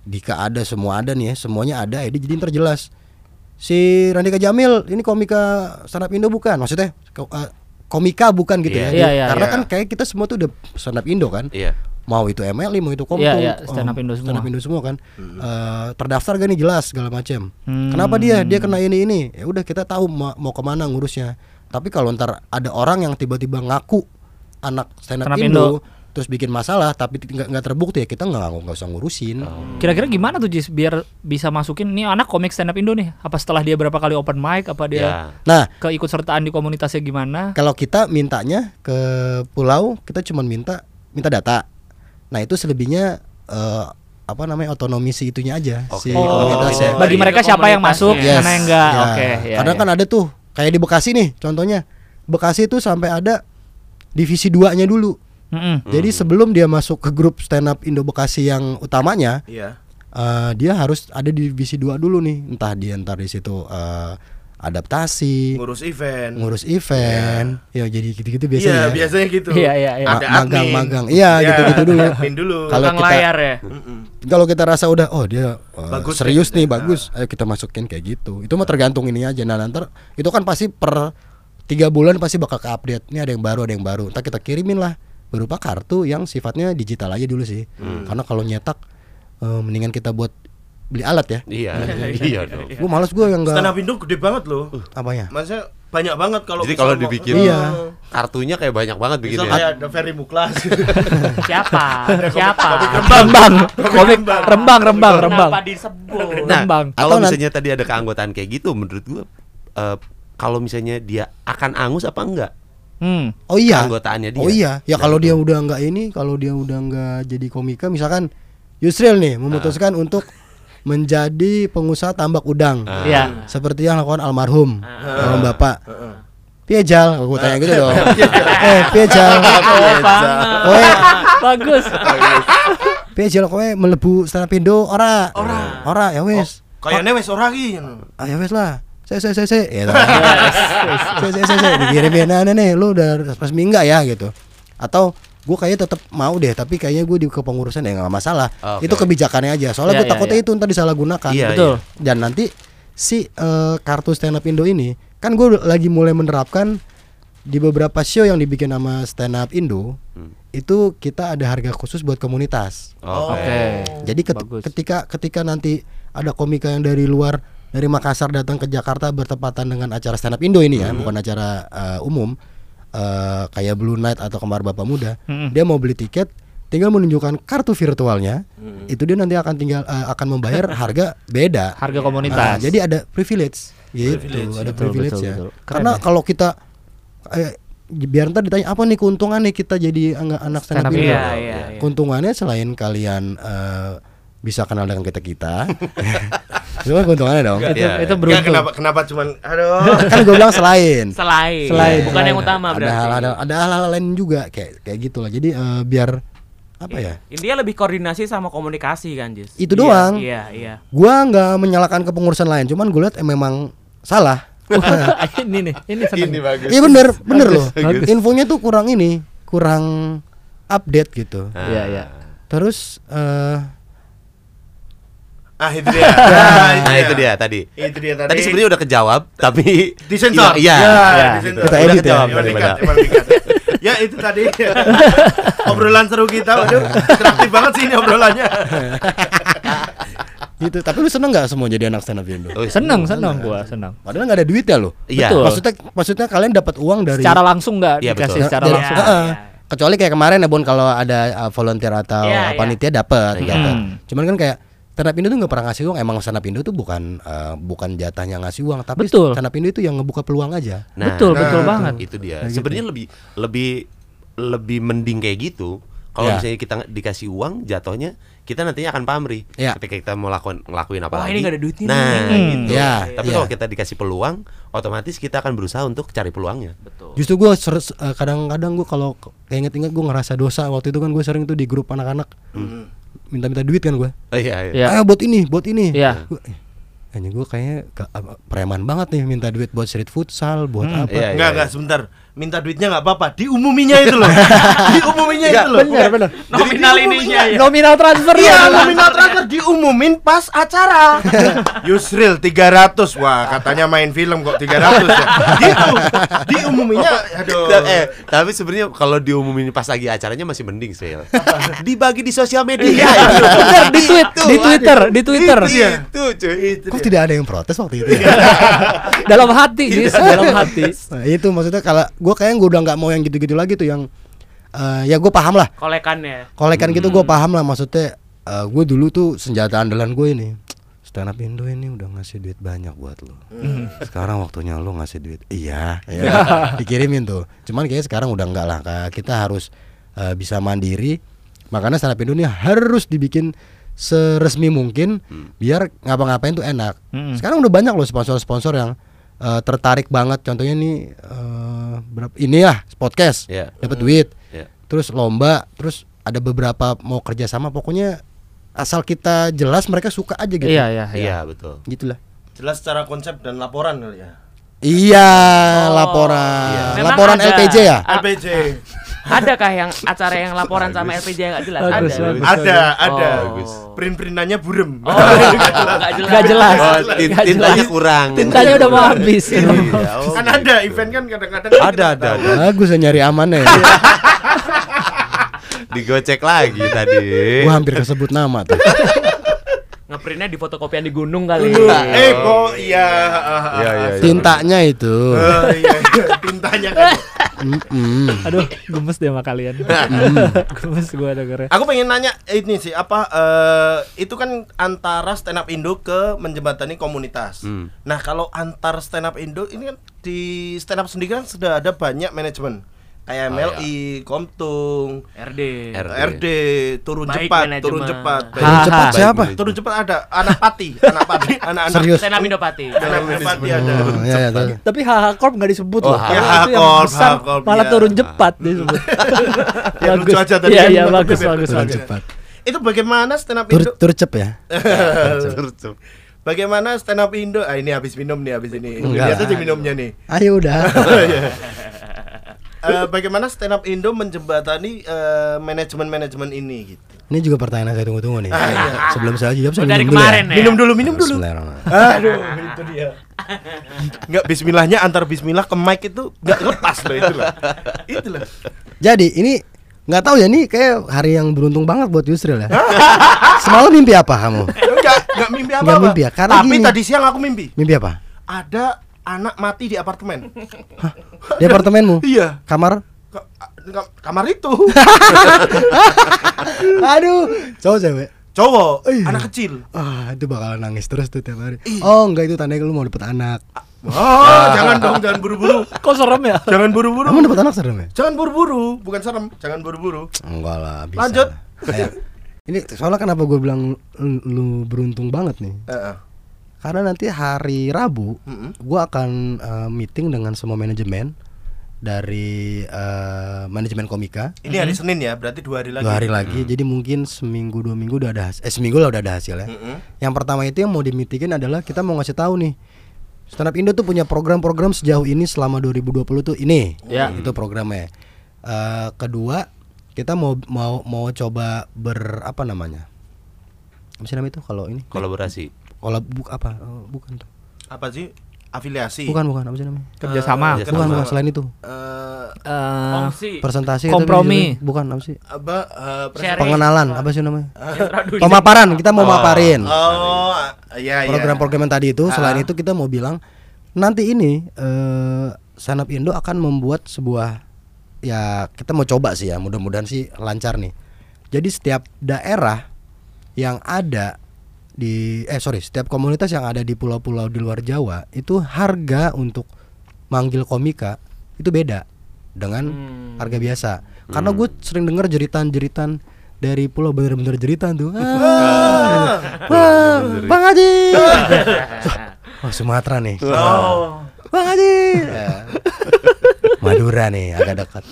E: Dika ada semua ada nih ya semuanya ada ID jadi ntar jelas si Randika Jamil ini komika stand up Indo bukan maksudnya eh, komika bukan gitu
B: Iya.
E: ya
A: Iya, iya,
E: karena
C: iya.
E: kan kayak kita semua tuh udah stand up Indo kan
B: Iya.
E: mau itu MLI mau itu Komtung
A: Iya, iya, stand up Indo
E: stand up
A: semua.
E: Indo semua kan Eh, terdaftar gak nih jelas segala macam
A: Hmm.
E: kenapa dia dia kena ini ini ya udah kita tahu mau, mau ke mana ngurusnya tapi kalau ntar ada orang yang tiba-tiba ngaku anak stand up
A: Stand up
E: Indo,
A: Indo.
E: Terus bikin masalah tapi nggak nggak terbukti ya kita nggak nggak usah ngurusin
A: Kira-kira gimana tuh Jis biar bisa masukin nih anak komik stand up Indo nih? Apa setelah dia berapa kali open mic apa dia
B: Ya.
E: nah
A: keikut sertaan di komunitasnya gimana?
E: kalau kita mintanya ke pulau kita cuma minta minta data nah itu selebihnya eh, apa namanya otonomi si itunya aja si
B: Oke.
A: Oh,
E: komunitasnya
A: bagi
D: Iya,
A: mereka siapa yang masuk,
D: komunitasnya.
A: mana yang enggak.
E: Ya,
A: Oke, ya.
E: Karena
A: ya.
E: kan ada tuh kayak di Bekasi nih contohnya. Bekasi tuh sampai ada divisi 2-nya dulu.
A: Mm-mm.
E: Jadi sebelum dia masuk ke grup stand up Indo Bekasi yang utamanya,
C: Iya.
E: eh, dia harus ada di divisi 2 dulu nih. Entah dia ntar di situ eh, adaptasi,
C: Ngurus event.
E: ngurus event. Ya jadi gitu-gitu biasanya.
C: Iya,
E: ya.
C: biasanya gitu.
A: Iya, iya, iya.
C: Ada
E: Ma- magang,
C: admin.
E: magang. Iya, gitu-gitu dulu.
C: Admin dulu.
E: Kalau kita-
D: layar ya.
E: Kalau kita rasa udah oh dia eh,
C: Bagus
E: serius
C: deh,
E: nih
C: gitu.
E: bagus, ayo kita masukin kayak gitu. Itu mah tergantung ini aja. Nah nanti itu kan pasti per tiga bulan pasti bakal ke update. Ini ada yang baru, ada yang baru. Ntar kita kirimin lah berupa kartu yang sifatnya digital aja dulu sih. Karena kalau nyetak eh, mendingan kita buat beli alat ya.
B: Iya. Iya dong.
E: Gue males gue yang
C: Stand up
E: enggak
C: Indo gede banget loh.
E: apa ya.
C: Maksudnya banyak banget kalau
B: Jadi kalau dibikin
E: Iya.
B: kartunya kayak banyak banget
C: Misal
B: bikinnya.
C: kayak ada Ferry Muklas.
A: Siapa? Siapa?
C: Rembang.
A: Rembang. Komik Rembang, Rembang, Rembang.
D: Kenapa disebut?
B: Nah,
A: Rembang.
B: kalau misalnya tadi ada keanggotaan kayak gitu menurut gua eh, kalau misalnya dia akan angus apa enggak?
A: Hmm.
E: Oh iya.
B: Keanggotaannya dia.
E: Oh iya. Ya kalau dia udah enggak ini, kalau dia udah enggak jadi komika misalkan Yusril nih memutuskan untuk menjadi pengusaha tambak udang.
B: Ah.
A: Iya.
E: seperti yang lakukan almarhum almarhum bapak Piejal, aku tanya gitu dong. eh, Piejal. Kowe,
A: Bagus.
E: Piejal kowe melebu stand up Indo ora? Ora. Ora, ya wis.
C: Kayaknya wes ora ki.
E: Ah, ya wis lah. Saya saya saya saya. Ya. Saya saya saya saya dikirimin nah, nih lu udah resmi enggak ya gitu. Atau gue kayaknya tetap mau deh, tapi kayaknya gue di kepengurusan ya nggak masalah.
B: Oke.
E: Itu kebijakannya aja. Soalnya
A: Iya,
E: gue
A: iya,
E: takutnya
A: iya.
E: itu ntar disalahgunakan.
B: Iya,
A: Betul.
E: dan nanti si eh, kartu stand up Indo ini kan gue lagi mulai menerapkan di beberapa show yang dibikin sama stand up Indo
B: Hmm.
E: itu kita ada harga khusus buat komunitas.
B: Oke.
A: Oke.
E: Jadi ket-
A: Bagus.
E: ketika ketika nanti ada komika yang dari luar dari Makassar datang ke Jakarta bertepatan dengan acara stand up Indo ini ya, bukan acara uh, umum uh, kayak Blue Night atau Kembar Bapak Muda.
A: Mm-mm.
E: Dia mau beli tiket tinggal menunjukkan kartu virtualnya. Itu dia nanti akan tinggal uh, akan membayar harga beda.
A: Harga komunitas.
E: jadi ada privilege gitu,
C: Privilege,
E: ada
A: betul,
E: privilege
A: betul,
E: ya.
A: betul. Keren
E: Karena
A: ya.
E: kalau kita eh, biar ntar ditanya apa nih keuntungan nih kita jadi anak stand up.
D: Iya, iya, iya.
E: Keuntungannya selain kalian eh, bisa kenal dengan kita kita, itu kan keuntungannya dong.
A: itu
B: Iya,
A: itu
B: iya.
A: beruntung.
C: Enggak, kenapa kenapa cuman aduh.
E: kan gue bilang selain.
D: Selain,
A: Selain,
D: bukan
A: selain.
D: yang utama
E: ada
D: berarti.
E: hal ada ada hal-hal lain juga kayak kayak gitulah. Jadi eh, biar apa ya?
D: Intinya lebih koordinasi sama komunikasi kan, Jis.
E: Itu
D: Iya,
E: doang.
D: Iya, iya.
E: Gua nggak menyalahkan kepengurusan lain, cuman gue lihat eh, memang salah.
A: ini nih, ini seneng.
B: Ini bagus.
E: Iya bener, bener loh.
A: bagus.
E: Infonya tuh kurang ini, kurang update gitu.
B: Ah.
A: Iya, iya.
E: Terus eh
C: Ah itu dia.
B: Nah itu dia tadi.
C: Itu dia tadi.
B: Tadi sebenarnya udah kejawab tapi
C: disensor.
B: Iya.
C: Ya,
A: Iya.
C: disensor.
E: Kita
B: Udah
E: edit ya.
B: kejawab
C: ya itu tadi obrolan seru kita waduh interaktif banget sih ini obrolannya
E: gitu. Tapi lu seneng nggak semua jadi anak stand up Indo?
B: Oh,
A: Seneng, seneng gua, seneng.
E: Padahal nggak ada duit ya lo.
B: Iya.
A: Betul.
E: Maksudnya maksudnya kalian dapat uang dari
A: Secara langsung nggak
B: Iya,
A: dikasih
B: betul.
A: secara
E: dari-
A: langsung.
D: Iya,
E: Heeh.
D: iya.
E: kecuali kayak kemarin ya Bon kalau ada uh, volunteer atau
D: Iya, iya.
E: panitia dapat
B: Iya.
E: dapat.
A: Hmm.
E: Cuman kan kayak stand up Indo tuh nggak pernah ngasih uang. Emang stand up Indo tuh bukan uh, bukan jatahnya ngasih uang, tapi
A: Betul.
E: stand up Indo itu yang ngebuka peluang aja.
B: Nah,
A: betul, betul
C: nah,
A: banget.
B: itu dia.
E: Kayak gitu.
B: Sebenarnya lebih lebih lebih mending kayak gitu. Kalau
E: Ya.
B: misalnya kita dikasih uang, jatuhnya kita nantinya akan pamrih.
E: Ya.
B: Ketika kita mau lakukan ngelakuin apa
D: Wah,
B: lagi.
D: ini nggak ada duitnya
B: Nah,
A: nih.
B: gitu.
E: Hmm. Ya,
B: Tapi
E: ya.
B: kalau kita dikasih peluang, otomatis kita akan berusaha untuk cari peluangnya.
D: Betul.
E: Justru gue kadang-kadang gue kalau kayak inget-inget gue ngerasa dosa waktu itu kan gue sering tuh di grup anak-anak minta-minta duit kan gue.
B: Oh, iya, iya.
A: Iya.
E: Ayo buat ini, buat ini.
A: Iya.
E: Gua, eh, Kayaknya gue kayaknya preman banget nih minta duit buat street futsal, buat
A: Hmm,
E: apa?
B: iya.
C: enggak enggak sebentar minta duitnya nggak apa-apa diumuminya itu loh diumuminya itu loh
A: Bener, bener.
D: Nominal ininya ya.
A: Nominal transfer
C: Iya,
A: ya.
C: nominal transfer diumumin pas acara. Yusril 300. Wah, katanya main film kok 300 ya. Gitu. Diumuminya aduh.
B: Eh, tapi sebenarnya kalau diumumin pas lagi acaranya masih mending sih. Dibagi di sosial media.
A: Bener, di tweet, di Twitter, di Twitter.
B: Itu, cuy.
E: Kok tidak ada yang protes waktu itu? ya?
A: dalam hati, dalam hati.
E: Nah, itu maksudnya kalau gue kayaknya gue udah nggak mau yang gitu-gitu lagi tuh yang eh, ya gue paham lah.
D: Kolekannya.
E: kolekan gitu gue paham lah maksudnya gue dulu tuh senjata andalan gue ini stand up Indo ini udah ngasih duit banyak buat lo sekarang waktunya lo ngasih duit. Iya ya, dikirimin tuh. Cuman kayaknya sekarang udah enggak lah kita harus eh, bisa mandiri. Makanya stand up Indo ini harus dibikin seresmi mungkin biar ngapa-ngapain tuh enak.
A: Hmm.
E: sekarang udah banyak loh sponsor-sponsor yang eh, tertarik banget contohnya nih eh, berapa ini ya podcast
B: Iya.
E: dapat duit
B: Iya.
E: terus lomba terus ada beberapa mau kerja sama pokoknya asal kita jelas mereka suka aja gitu
A: Iya, iya, iya.
B: Iya, betul.
E: gitulah
C: Jelas secara konsep dan laporan kali ya.
E: iya
D: Oh.
E: laporan
D: Iya. Memang
E: laporan
D: ada.
E: LPJ ya.
C: LPJ.
D: Adakah yang acara yang laporan sama LPJ yang nggak jelas?
A: Bagus,
D: ada.
A: bagus.
C: Ada, ada.
D: Bagus.
C: Print-printannya burem.
D: Oh, nggak jelas.
A: Gak jelas.
B: Oh, tintanya kurang.
A: Tintanya udah mau habis.
B: Iya, oh,
C: kan
B: gitu.
C: ada event kan kadang-kadang
B: Ada, ada, ada.
E: bagus ya nyari amannya ya.
B: Digocek lagi tadi.
E: gua hampir kesebut nama tuh
D: Ngeprintnya di fotokopian di gunung kali.
C: Eh, oh iya.
B: Iya, iya, iya.
E: tintanya itu
C: Oh, iya, iya. Tintanya kan.
E: Mm-mm.
A: Aduh, gemes deh sama kalian. gemes gua dengernya.
C: Aku pengen nanya ini sih apa eh, itu kan antara stand up Indo ke menjembatani komunitas.
B: Hmm.
C: Nah kalau antar stand up Indo ini kan di stand up sendiri kan sudah ada banyak manajemen kayak
B: Oh,
C: MLI, Komtung,
D: RD.
B: RD.
C: RD, turun
D: Baik
C: cepat,
D: manajemen.
C: turun cepat.
A: Ha,
E: Turun cepat siapa
C: Turun cepat ada anak pati, anak pati, anak-anak
E: Serius?
D: Stand up Indopati.
C: anak pati ada.
E: oh, ya, ya.
A: Tapi HH Corp nggak disebut
B: Oh,
A: loh.
B: HH
A: itu yang
C: Corp,
A: besar
C: HH Corp,
A: malah
C: iya.
A: turun cepat disebut.
C: Ya, lucu aja tadi
A: Iya,
C: kan,
A: iya bagus,
C: itu.
A: bagus,
E: turun
A: bagus.
E: cepat
C: Itu bagaimana stand up Indo?
E: tur cep ya
C: Bagaimana stand up Indo? Ah ini habis minum nih habis ini.
E: Lah.
C: aja minumnya nih.
E: ayo udah
C: Eh, bagaimana stand up Indo menjembatani eh, manajemen-manajemen ini gitu.
E: ini juga pertanyaan yang saya tunggu-tunggu nih
C: Ah, iya.
E: sebelum saya jawab saya
D: Oh, dari
E: minum dulu
D: kemarin
E: ya
D: ya.
C: Minum dulu, minum dulu. Aduh, itu dia. Enggak bismillahnya antar bismillah ke mic itu enggak lepas loh itu loh. Itu loh.
E: Jadi ini nggak tahu ya nih kayak hari yang beruntung banget buat Yusril ya. Semalam mimpi apa kamu?
C: Enggak, enggak mimpi apa-apa.
E: Nggak mimpi ya? Karena
C: Tapi
E: gini.
C: tadi siang aku mimpi.
E: Mimpi apa?
C: Ada anak mati di apartemen.
E: Di apartemenmu?
C: Iya.
E: Kamar?
C: Ka- ka- kamar itu.
E: Aduh, cowok cewek.
C: Cowok,
E: Iya.
C: anak kecil.
E: Ah, itu bakalan nangis terus tuh tiap hari. Oh, enggak itu tandanya lu mau dapet anak.
C: Oh, jangan dong, jangan buru-buru.
A: Kok serem ya?
C: Jangan buru-buru.
E: Kamu dapet anak serem ya?
C: Jangan buru-buru, bukan serem. Jangan buru-buru.
E: Enggak lah, bisa.
C: Lanjut.
E: Kayak ini soalnya kenapa gue bilang lu, lu beruntung banget nih?
C: Heeh.
E: Karena nanti hari Rabu
C: Mm-mm.
E: gue akan eh, meeting dengan semua manajemen dari eh, manajemen komika
C: Ini hari Senin ya, berarti dua hari lagi.
E: dua hari lagi. Jadi mungkin seminggu dua minggu udah ada eh seminggu lah udah ada hasilnya.
C: Mm-mm.
E: Yang pertama itu yang mau dimitingin adalah kita mau ngasih tahu nih. Stand Up Indo tuh punya program-program sejauh ini selama 2020 tuh ini.
A: Ya.
E: Itu programnya. Eh, kedua, kita mau mau mau coba ber apa namanya? Apa sih namanya itu kalau ini?
B: Kolaborasi.
E: Kalau buk apa? Oh, bukan tuh.
C: Apa sih? Afiliasi.
E: Bukan, bukan apa sih namanya?
A: Kerjasama.
B: Eh,
E: Bukan,
B: Sama.
E: bukan selain itu.
C: Eh,
A: Eh,
D: Kongsi.
E: Presentasi
A: Kompromi.
E: tapi bukan apa sih?
C: apa eh,
D: Sharing.
E: Pengenalan apa sih namanya?
D: Traduksi.
E: Pemaparan, kita mau
B: Oh.
E: maparin.
C: Oh, iya iya.
E: program-program yang tadi itu selain
C: Ah.
E: itu kita mau bilang nanti ini eh Stand Up Indo akan membuat sebuah ya kita mau coba sih ya mudah-mudahan sih lancar nih jadi setiap daerah yang ada di eh sorry setiap komunitas yang ada di pulau-pulau di luar Jawa itu harga untuk manggil komika itu beda dengan
D: Hmm.
E: harga biasa. Karena gue sering dengar jeritan-jeritan dari pulau bener-bener jeritan tuh. Ah, wah, Bang Haji. Wah Sumatera nih.
C: Oh.
E: Bang Haji. Ya. Madura nih agak dekat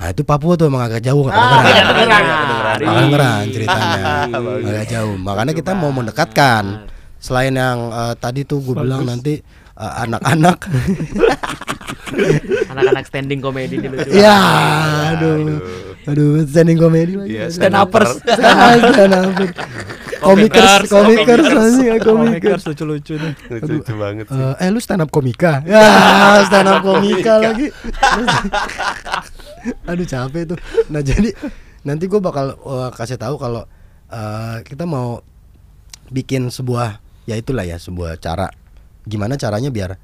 E: Nah itu Papua tuh emang agak jauh nggak kedengeran.
D: kedengeran.
E: Kedengeran. ceritanya. Agak jauh. Makanya kita mau mendekatkan. Selain yang eh, tadi tuh gue bilang nanti eh, Anak-anak.
D: Anak-anak standing komedi di lucu.
E: Ya aduh. Aduh. Standing comedy lagi.
B: Iya,
A: stand uppers.
E: Stand uppers Komikers. Komikers masih ya komikers.
A: Komikers lucu-lucu nih.
B: Lucu banget sih.
E: Eh, eh lu stand up komika. Ya stand up komika. lagi aduh capek tuh nah jadi nanti gue bakal eh, kasih tahu kalau eh, kita mau bikin sebuah ya itulah ya sebuah cara gimana caranya biar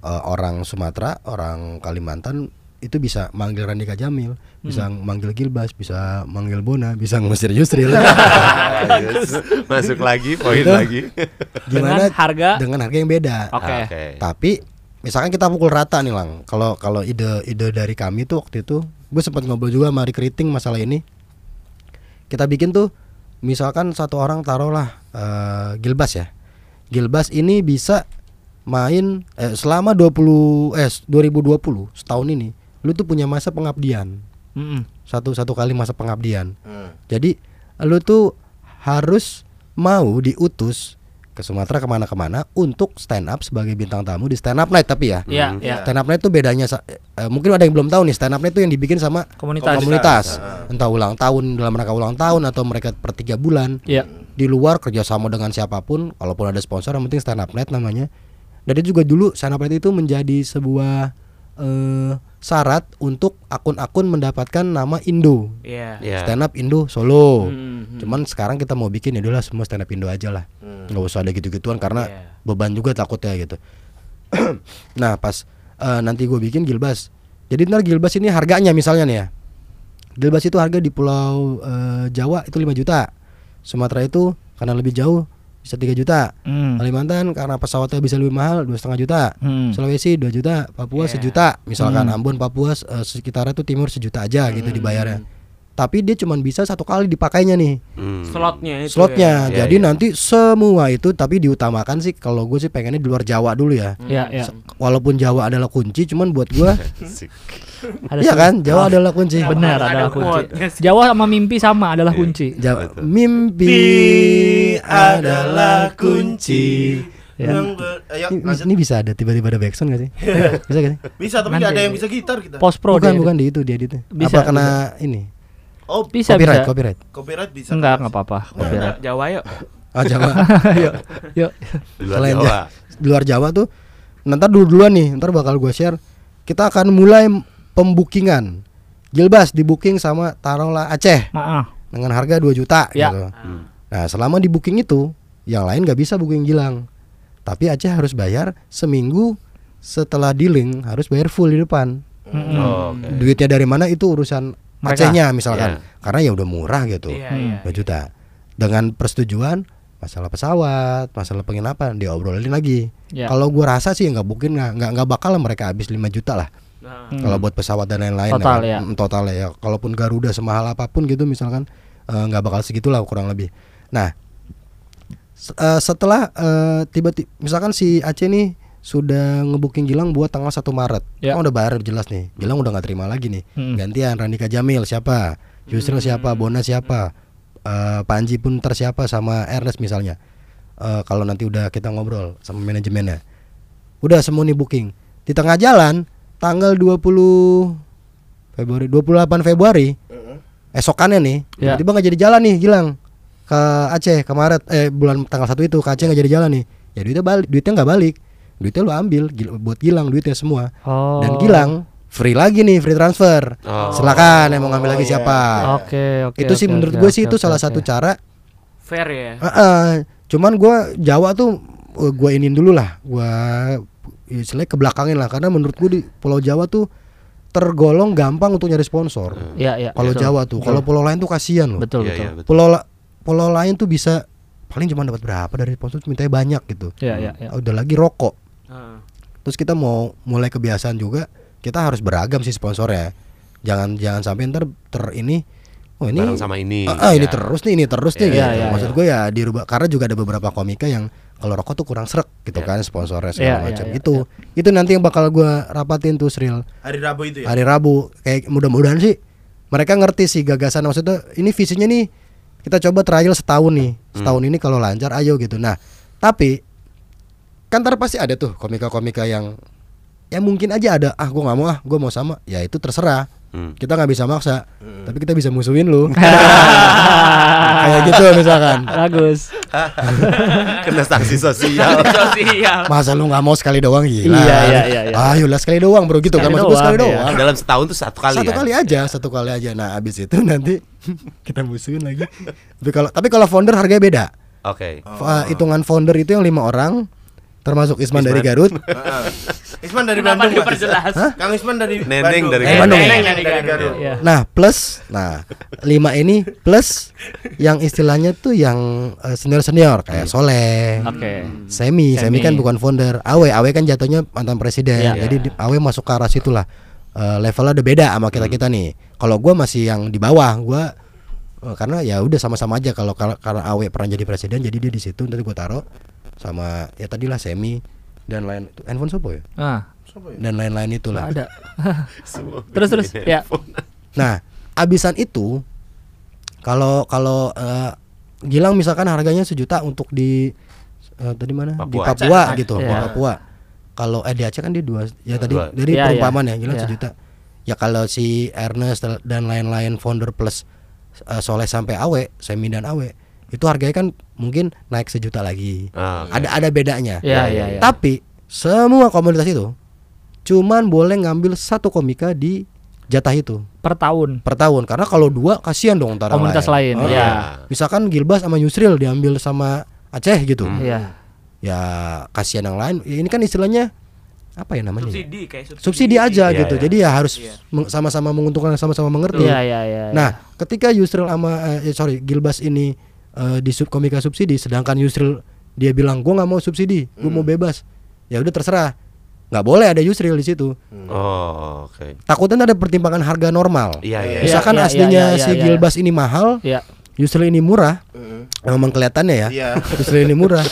E: eh, orang Sumatera orang Kalimantan itu bisa manggil Randika Jamil, bisa manggil Gilbas, bisa manggil Bona, bisa ngusir Yusril.
B: Masuk lagi, poin
E: Itu.
B: lagi.
E: Gimana
A: Dengan harga-
E: dengan harga yang beda.
A: Oke.
B: Oke.
E: Tapi misalkan kita pukul rata nih lang. Kalau kalau ide ide dari kami tuh waktu itu, gue sempat ngobrol juga sama Rick Riting masalah ini. Kita bikin tuh, misalkan satu orang taruhlah eh, Gilbas ya. Gilbas ini bisa main eh, selama 20 eh 2020 setahun ini, lu tuh punya masa pengabdian
A: Mm-mm.
E: satu satu kali masa pengabdian.
C: Hmm.
E: Jadi lu tuh harus mau diutus ke Sumatera ke mana-kemana untuk stand up sebagai bintang tamu di stand up night tapi ya.
A: Iya,
B: Hmm.
A: iya.
E: Stand up night itu bedanya eh, mungkin ada yang belum tahu nih stand up night itu yang dibikin sama
A: Komunitas.
E: komunitas. Entah ulang tahun dalam rangka ulang tahun atau mereka per tiga bulan
A: Iya.
E: di luar kerjasama dengan siapa pun kalaupun ada sponsor yang penting stand up night namanya dan itu juga dulu stand up night itu menjadi sebuah eh, syarat untuk akun-akun mendapatkan nama Indo
D: Iya.
B: Iya.
E: stand up Indo Solo
D: Hmm, hmm.
E: cuman sekarang kita mau bikin ya udahlah semua stand up Indo aja lah nggak usah ada gitu-gituan karena
D: Iya.
E: beban juga takutnya gitu nah pas eh, nanti gue bikin Gilbas jadi ntar Gilbas ini harganya misalnya nih ya Gilbas itu harga di pulau eh, Jawa itu 5 juta Sumatera itu karena lebih jauh bisa 3 juta
A: Hmm.
E: Kalimantan karena pesawatnya bisa lebih mahal dua setengah juta
A: Hmm.
E: Sulawesi 2 juta Papua
D: Iya.
E: sejuta misalkan
A: Hmm.
E: Ambon Papua eh, sekitarnya tuh timur sejuta aja gitu
D: Hmm.
E: dibayarnya tapi dia cuma bisa satu kali dipakainya nih
B: Hmm.
D: Slotnya itu.
E: slotnya
B: ya.
E: jadi
B: Iya, iya.
E: nanti semua itu tapi diutamakan sih kalau gue sih pengennya di luar Jawa dulu ya
A: Iya, iya.
E: walaupun Jawa adalah kunci cuman buat gue iya kan Jawa adalah kunci
A: Benar
D: Ada
A: adalah kunci.
D: quote.
A: Jawa sama mimpi sama adalah
B: Iya.
A: kunci.
E: Jawa mimpi adalah kunci
A: Ya.
C: Yang ber- ayo
E: ini,
C: lanjut.
E: ini bisa ada tiba-tiba ada backsound gak sih bisa gak sih
C: Bisa tapi
A: Nanti.
C: ada yang bisa gitar kita.
A: Post pro
E: bukan
A: dia.
E: bukan di itu dia di itu
A: Bisa,
E: apa kena ini
C: Oh,
A: Bisa
E: copyright
A: bisa.
E: copyright
C: copyright bisa.
A: Enggak, enggak apa-apa. Copyright.
D: Jawa yuk.
E: Ah Jawa.
A: yuk, yuk.
B: Di luar
E: Selain
B: Jawa.
E: Ja- di luar Jawa tuh nanti dulu duluan nih, ntar bakal gue share. Kita akan mulai pembukingan. Gilbas di booking sama taruhlah Aceh
A: Maaf.
E: dengan harga 2 juta
A: Ya.
E: gitu.
B: Hmm.
E: Nah, selama di booking itu, yang lain nggak bisa booking Gilang. Tapi Aceh harus bayar seminggu setelah dealing harus bayar full di depan.
A: Mm-mm.
B: Oh, oke.
E: Duitnya dari mana itu urusan
A: Mereka.
E: Acehnya misalkan.
B: Iya.
E: Karena ya udah murah gitu.
A: Hmm.
D: iya.
E: 2 juta. Dengan persetujuan masalah pesawat, masalah penginapan diobrolin lagi.
A: Ya.
E: Kalau gua rasa sih nggak mungkin nggak nggak bakal lah mereka habis 5 juta lah.
D: Nah,
A: Hmm.
E: Kalau buat pesawat dan lain-lain
A: Total,
E: kan.
A: ya.
E: Mm, total ya. Kalaupun Garuda semahal apa pun gitu misalkan eh, nggak bakal segitulah kurang lebih. Nah, eh, setelah eh, tiba-tiba misalkan si Aceh nih sudah ngebooking Gilang buat tanggal 1 Maret.
A: Ya.
E: Kan udah bayar jelas nih. Gilang udah nggak terima lagi nih.
A: Hmm.
E: Gantian Randika Jamil siapa? Yusril siapa? Bona siapa? Eh, Panji pun ntar siapa sama Ernest misalnya. Eh, kalau nanti udah kita ngobrol sama manajemennya. Udah semua nih booking. Di tengah jalan tanggal 20 Februari 28 Februari esokannya nih
A: Ya.
E: tiba-tiba nggak jadi jalan nih Gilang ke Aceh ke Maret eh bulan tanggal satu itu ke Aceh nggak jadi jalan nih ya duitnya balik duitnya nggak balik duitnya lu ambil Gil- buat Gilang duitnya semua
A: Oh.
E: dan Gilang free lagi nih free transfer
B: Oh.
E: silakan yang mau ngambil lagi
C: iya.
E: siapa
A: Oke, oke.
E: itu sih
A: oke,
E: menurut
A: oke,
E: gue
A: oke,
E: sih itu
A: oke,
E: salah
A: oke.
E: satu cara
D: fair ya.
E: Heeh. cuman gue Jawa tuh gue inin dulu lah gue istilahnya kebelakangin lah karena menurut gue di Pulau Jawa tuh tergolong gampang untuk nyari sponsor
A: Iya, iya.
E: kalau
A: betul.
E: Jawa tuh kalau pulau lain tuh kasihan loh
A: Betul,
B: Iya,
A: betul.
B: iya, betul.
E: pulau la- pulau lain tuh bisa paling cuma dapat berapa dari sponsor mintanya banyak gitu
A: Iya, iya, iya.
E: udah lagi rokok. Terus kita mau mulai kebiasaan juga kita harus beragam sih sponsornya jangan jangan sampai ntar ter ini oh ini
B: Bareng sama ini.
E: ah, ah, ini
B: Ya.
E: terus nih ini terus nih
A: Iya,
E: gitu.
A: iya,
E: maksud
A: iya.
E: gue ya dirubah karena juga ada beberapa komika yang kalau rokok tuh kurang serak gitu
B: Iya.
E: kan sponsornya segala
A: iya,
E: macam
A: iya,
E: itu itu nanti yang bakal gue rapatin tuh Sril
C: Hari Rabu itu ya.
E: hari Rabu kayak mudah-mudahan sih mereka ngerti sih gagasan maksudnya ini visinya nih kita coba trial setahun nih setahun ini kalau lancar ayo gitu nah tapi kan ntar pasti ada tuh komika-komika yang ya mungkin aja ada ah gue nggak mau ah gue mau sama ya itu terserah
B: Hmm.
E: kita nggak bisa maksa tapi kita bisa musuhin lu kayak gitu misalkan
A: Bagus.
B: Kena sanksi sosial.
D: Sosial.
E: masa lu nggak mau sekali doang gila
A: Iya, iya, iya, iya.
E: ayo lah sekali doang bro gitu kan
A: Sekali
E: maksud gue sekali
A: doang, iya.
E: doang
B: Dalam setahun tuh satu kali
E: satu
B: kan?
E: kali aja satu kali aja nah abis itu nanti kita musuhin lagi tapi kalau tapi kalau founder harganya beda
B: Oke.
E: Fa- hitungan founder itu yang lima orang termasuk Isman, dari
B: Isman.
E: Garut
C: Heeh. Isman dari
D: Kenapa
C: Bandung.
D: Diperjelas?
C: Kang Isman dari
B: Neneng
C: Bandung.
B: dari
E: Eh, Bandung ya?
C: Neneng
D: Neneng
C: dari
D: dari
C: Garut.
A: Iya.
E: nah plus nah lima ini plus yang istilahnya tuh yang senior senior kayak Soleh
A: Oke.
E: Semi, Semi,
A: Semi.
E: kan bukan founder. Awe, Awe kan jatuhnya mantan presiden.
A: Iya.
E: Jadi di- Awe masuk ke arah situ lah. Eh, levelnya udah beda sama kita kita nih. Kalau gua masih yang di bawah, gua eh, karena ya udah sama-sama aja kalau kalau- karena Awe pernah jadi presiden, jadi dia di situ nanti gua taruh sama ya tadilah Semi dan lain itu handphone sopo ya
A: Ah,
E: dan lain-lain itulah.
A: ada. terus terus ya.
E: Nah, abisan itu kalau kalau eh, Gilang misalkan harganya sejuta untuk di eh, tadi mana? Di
B: Papua.
E: Papua
D: Aceh.
E: gitu,
A: Iya.
E: Papua. Kalau eh di Aceh kan dia dua ya tadi
B: Dua.
E: dari
A: Iya,
E: perumpamaan
A: iya.
E: ya Gilang
A: Iya.
E: sejuta. Ya kalau si Ernest dan lain-lain founder plus eh, Soleh sampai Awe, Semi dan Awe itu harganya kan mungkin naik sejuta lagi.
B: Ah, oke.
E: Ada ada bedanya.
A: Iya, iya, iya.
E: Tapi semua komunitas itu cuman boleh ngambil satu komika di jatah itu
A: Per tahun.
E: per tahun karena kalau dua kasihan dong antara
A: Komunitas lain,
E: Oh,
A: ya.
E: misalkan Gilbas sama Yusril diambil sama Aceh gitu
A: Iya.
E: ya kasihan yang lain Ya, ini kan istilahnya apa ya namanya ya?
D: Subsidi kayak subsidi.
E: subsidi aja
B: Iya,
E: gitu
B: iya.
E: jadi ya harus
D: Iya.
E: meng- sama-sama menguntungkan sama-sama mengerti
A: Iya, iya, iya.
E: nah ketika Yusril sama eh, sorry Gilbas ini eh, di sub komika subsidi sedangkan Yusril dia bilang gua nggak mau subsidi gua mau bebas ya udah terserah nggak boleh ada Yusril di situ
B: Oh, oke.
E: takutnya ada pertimbangan harga normal
B: Iya, iya.
E: misalkan
A: Iya, iya,
E: aslinya
A: iya, iya,
E: si
A: iya.
E: Gilbas ini mahal
A: Iya.
E: Yusril ini murah
C: Heeh.
E: memang kelihatannya ya
C: Iya.
E: Yusril ini murah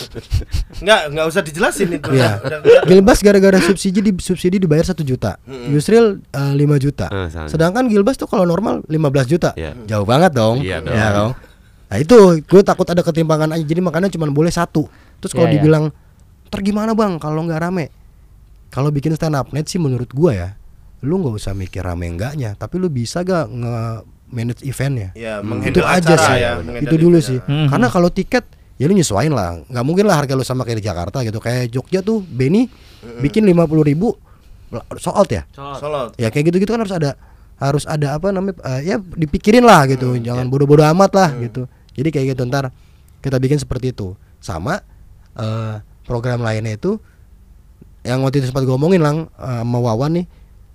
C: Enggak, enggak usah dijelasin itu.
E: Iya.
C: Udah- udah-
E: Gilbas gara-gara subsidi di subsidi dibayar satu juta Yusril eh, 5 juta
B: sama.
E: sedangkan Gilbas tuh kalau normal 15 juta
B: Iya.
E: jauh banget dong
B: Iya dong.
E: Ya dong. Nah itu gue takut ada ketimpangan aja. Jadi makanya cuma boleh satu. Terus kalau
A: Iya, iya.
E: dibilang ntar gimana bang kalau nggak rame? Kalau bikin stand up net sih menurut gua ya lu nggak usah mikir rame enggaknya tapi lu bisa gak nge manage eventnya.
C: Ya,
E: itu
C: menghandle
E: aja
C: acara
E: sih.
C: ya,
E: itu dulu sih.
A: Mhm.
E: karena kalau tiket ya lu nyesuain lah. Nggak mungkin lah harga lu sama kayak di Jakarta gitu. Kayak Jogja tuh Benny bikin lima puluh ribu sold ya?
C: Solo.
E: ya kayak gitu gitu kan harus ada harus ada apa namanya eh, ya dipikirin lah gitu. Jangan bodoh-bodoh amat lah gitu jadi kayak gitu ntar kita bikin seperti itu sama eh, program lainnya itu yang waktu itu sempat gue omongin lang eh, sama Wawan nih